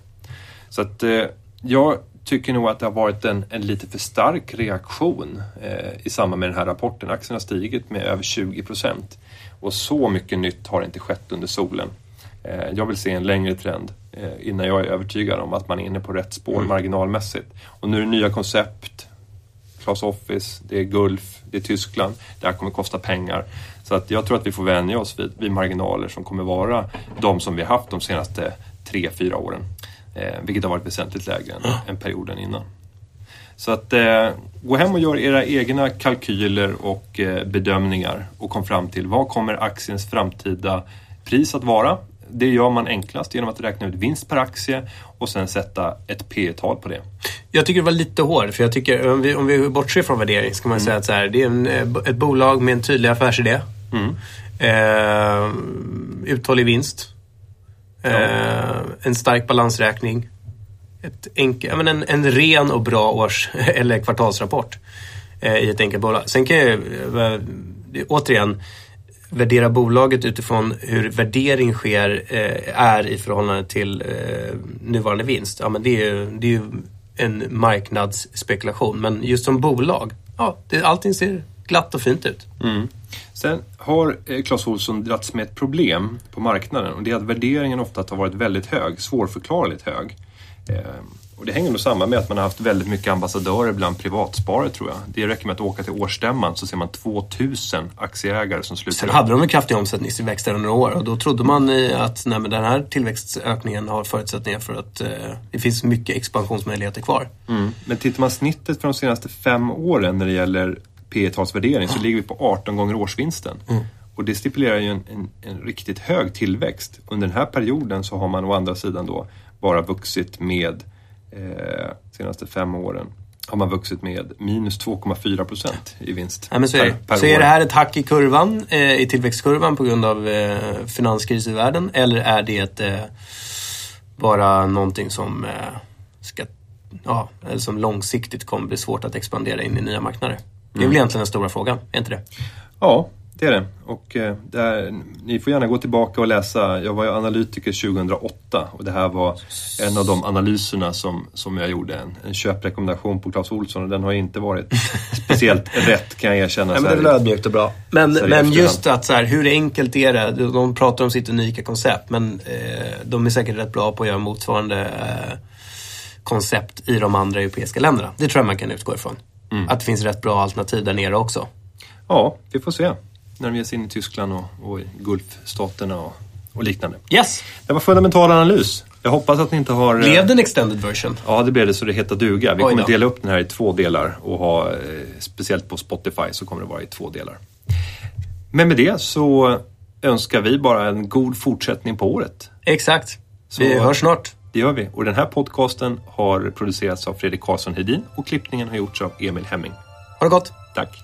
S1: Så att eh, jag tycker nog att det har varit en, en lite för stark reaktion eh, i samband med den här rapporten. Aktien har stigit med över 20 procent och så mycket nytt har inte skett under solen. Eh, jag vill se en längre trend eh, innan jag är övertygad om att man är inne på rätt spår marginalmässigt. Och nu är det nya koncept, Clas Office, det är Gulf, det är Tyskland. Det här kommer kosta pengar. Så att jag tror att vi får vänja oss vid, vid marginaler som kommer vara de som vi haft de senaste tre, fyra åren. Eh, vilket har varit väsentligt lägre än, än perioden innan. Så att eh, gå hem och gör era egna kalkyler och eh, bedömningar och kom fram till vad kommer aktiens framtida pris att vara. Det gör man enklast genom att räkna ut vinst per aktie och sen sätta ett P tal på det.
S2: Jag tycker det var lite hårt, för jag tycker om vi, om vi bortser från värdering så kan man säga att så här, det är en, eh, ett bolag med en tydlig affärsidé. Eh, uthållig vinst. Eh, en stark balansräkning. Ett enk, ja, men en, en ren och bra års eller kvartalsrapport eh, i ett enkelt bolag. Sen kan jag eh, återigen värdera bolaget utifrån hur värdering sker eh, är i förhållande till eh, nuvarande vinst. Ja, men det är ju det är ju en marknadsspekulation. Men just som bolag, ja, det, allting ser glatt och fint ut.
S1: Sen har eh, Clas Ohlson dragits med ett problem på marknaden och det är att värderingen ofta har varit väldigt hög, svårförklarligt hög. Eh, och det hänger nog samman med att man har haft väldigt mycket ambassadörer bland privatsparare tror jag. Det räcker med att åka till årsstämman så ser man 2000 aktieägare som sluter
S2: Sen hade de en kraftig omsättningstillväxt där under några år och då trodde man i att nej, den här tillväxtökningen har förutsättningar för att eh, det finns mycket expansionsmöjligheter kvar.
S1: Mm. Men tittar man snittet för de senaste fem åren när det gäller P talsvärdering så ligger vi på 18 gånger årsvinsten. Och det stipulerar ju en, en, en riktigt hög tillväxt. Under den här perioden så har man å andra sidan då bara vuxit med, eh, senaste fem åren, har man vuxit med minus 2,4 procent i vinst
S2: Nej, men så är, det.
S1: per, per
S2: så
S1: år.
S2: är det här ett hack i kurvan, eh, i tillväxtkurvan på grund av eh, finanskris i världen? Eller är det eh, bara någonting som, eh, ska, ja, eller som långsiktigt kommer bli svårt att expandera in i nya marknader? Det är väl egentligen den stora frågan, är inte det?
S1: Ja, Det är det. Och eh, det är, ni får gärna gå tillbaka och läsa. Jag var ju analytiker 2008 och det här var en av de analyserna som, som jag gjorde. En, en köprekommendation på Clas Ohlson och den har inte varit speciellt rätt kan jag erkänna.
S2: Nej, men det är
S1: här.
S2: väl ödmjukt och bra. Men,
S1: här
S2: men just att så här, hur enkelt är det? De pratar om sitt unika koncept men eh, de är säkert rätt bra på att göra motsvarande eh, koncept i de andra europeiska länderna. Det tror jag man kan utgå ifrån.
S1: Mm.
S2: Att det finns rätt bra alternativ där nere också.
S1: Ja, vi får se. När de ger sig in i Tyskland och, och Gulfstaterna och, och liknande.
S2: Yes!
S1: Det var fundamental analys. Jag hoppas att ni inte har... eh,
S2: Blev det en extended version?
S1: Ja, det blev det så det heter duga. Vi kommer dela upp den här i två delar och ha, eh, speciellt på Spotify så kommer det vara i två delar. Men med det så önskar vi bara en god fortsättning på året.
S2: Exakt.
S1: Så-
S2: Vi hörs snart.
S1: Det gör vi. Och den här podcasten har producerats av Fredrik Karlsson Hedin och klippningen har gjorts av Emil Hemming.
S2: Ha det gott!
S1: Tack!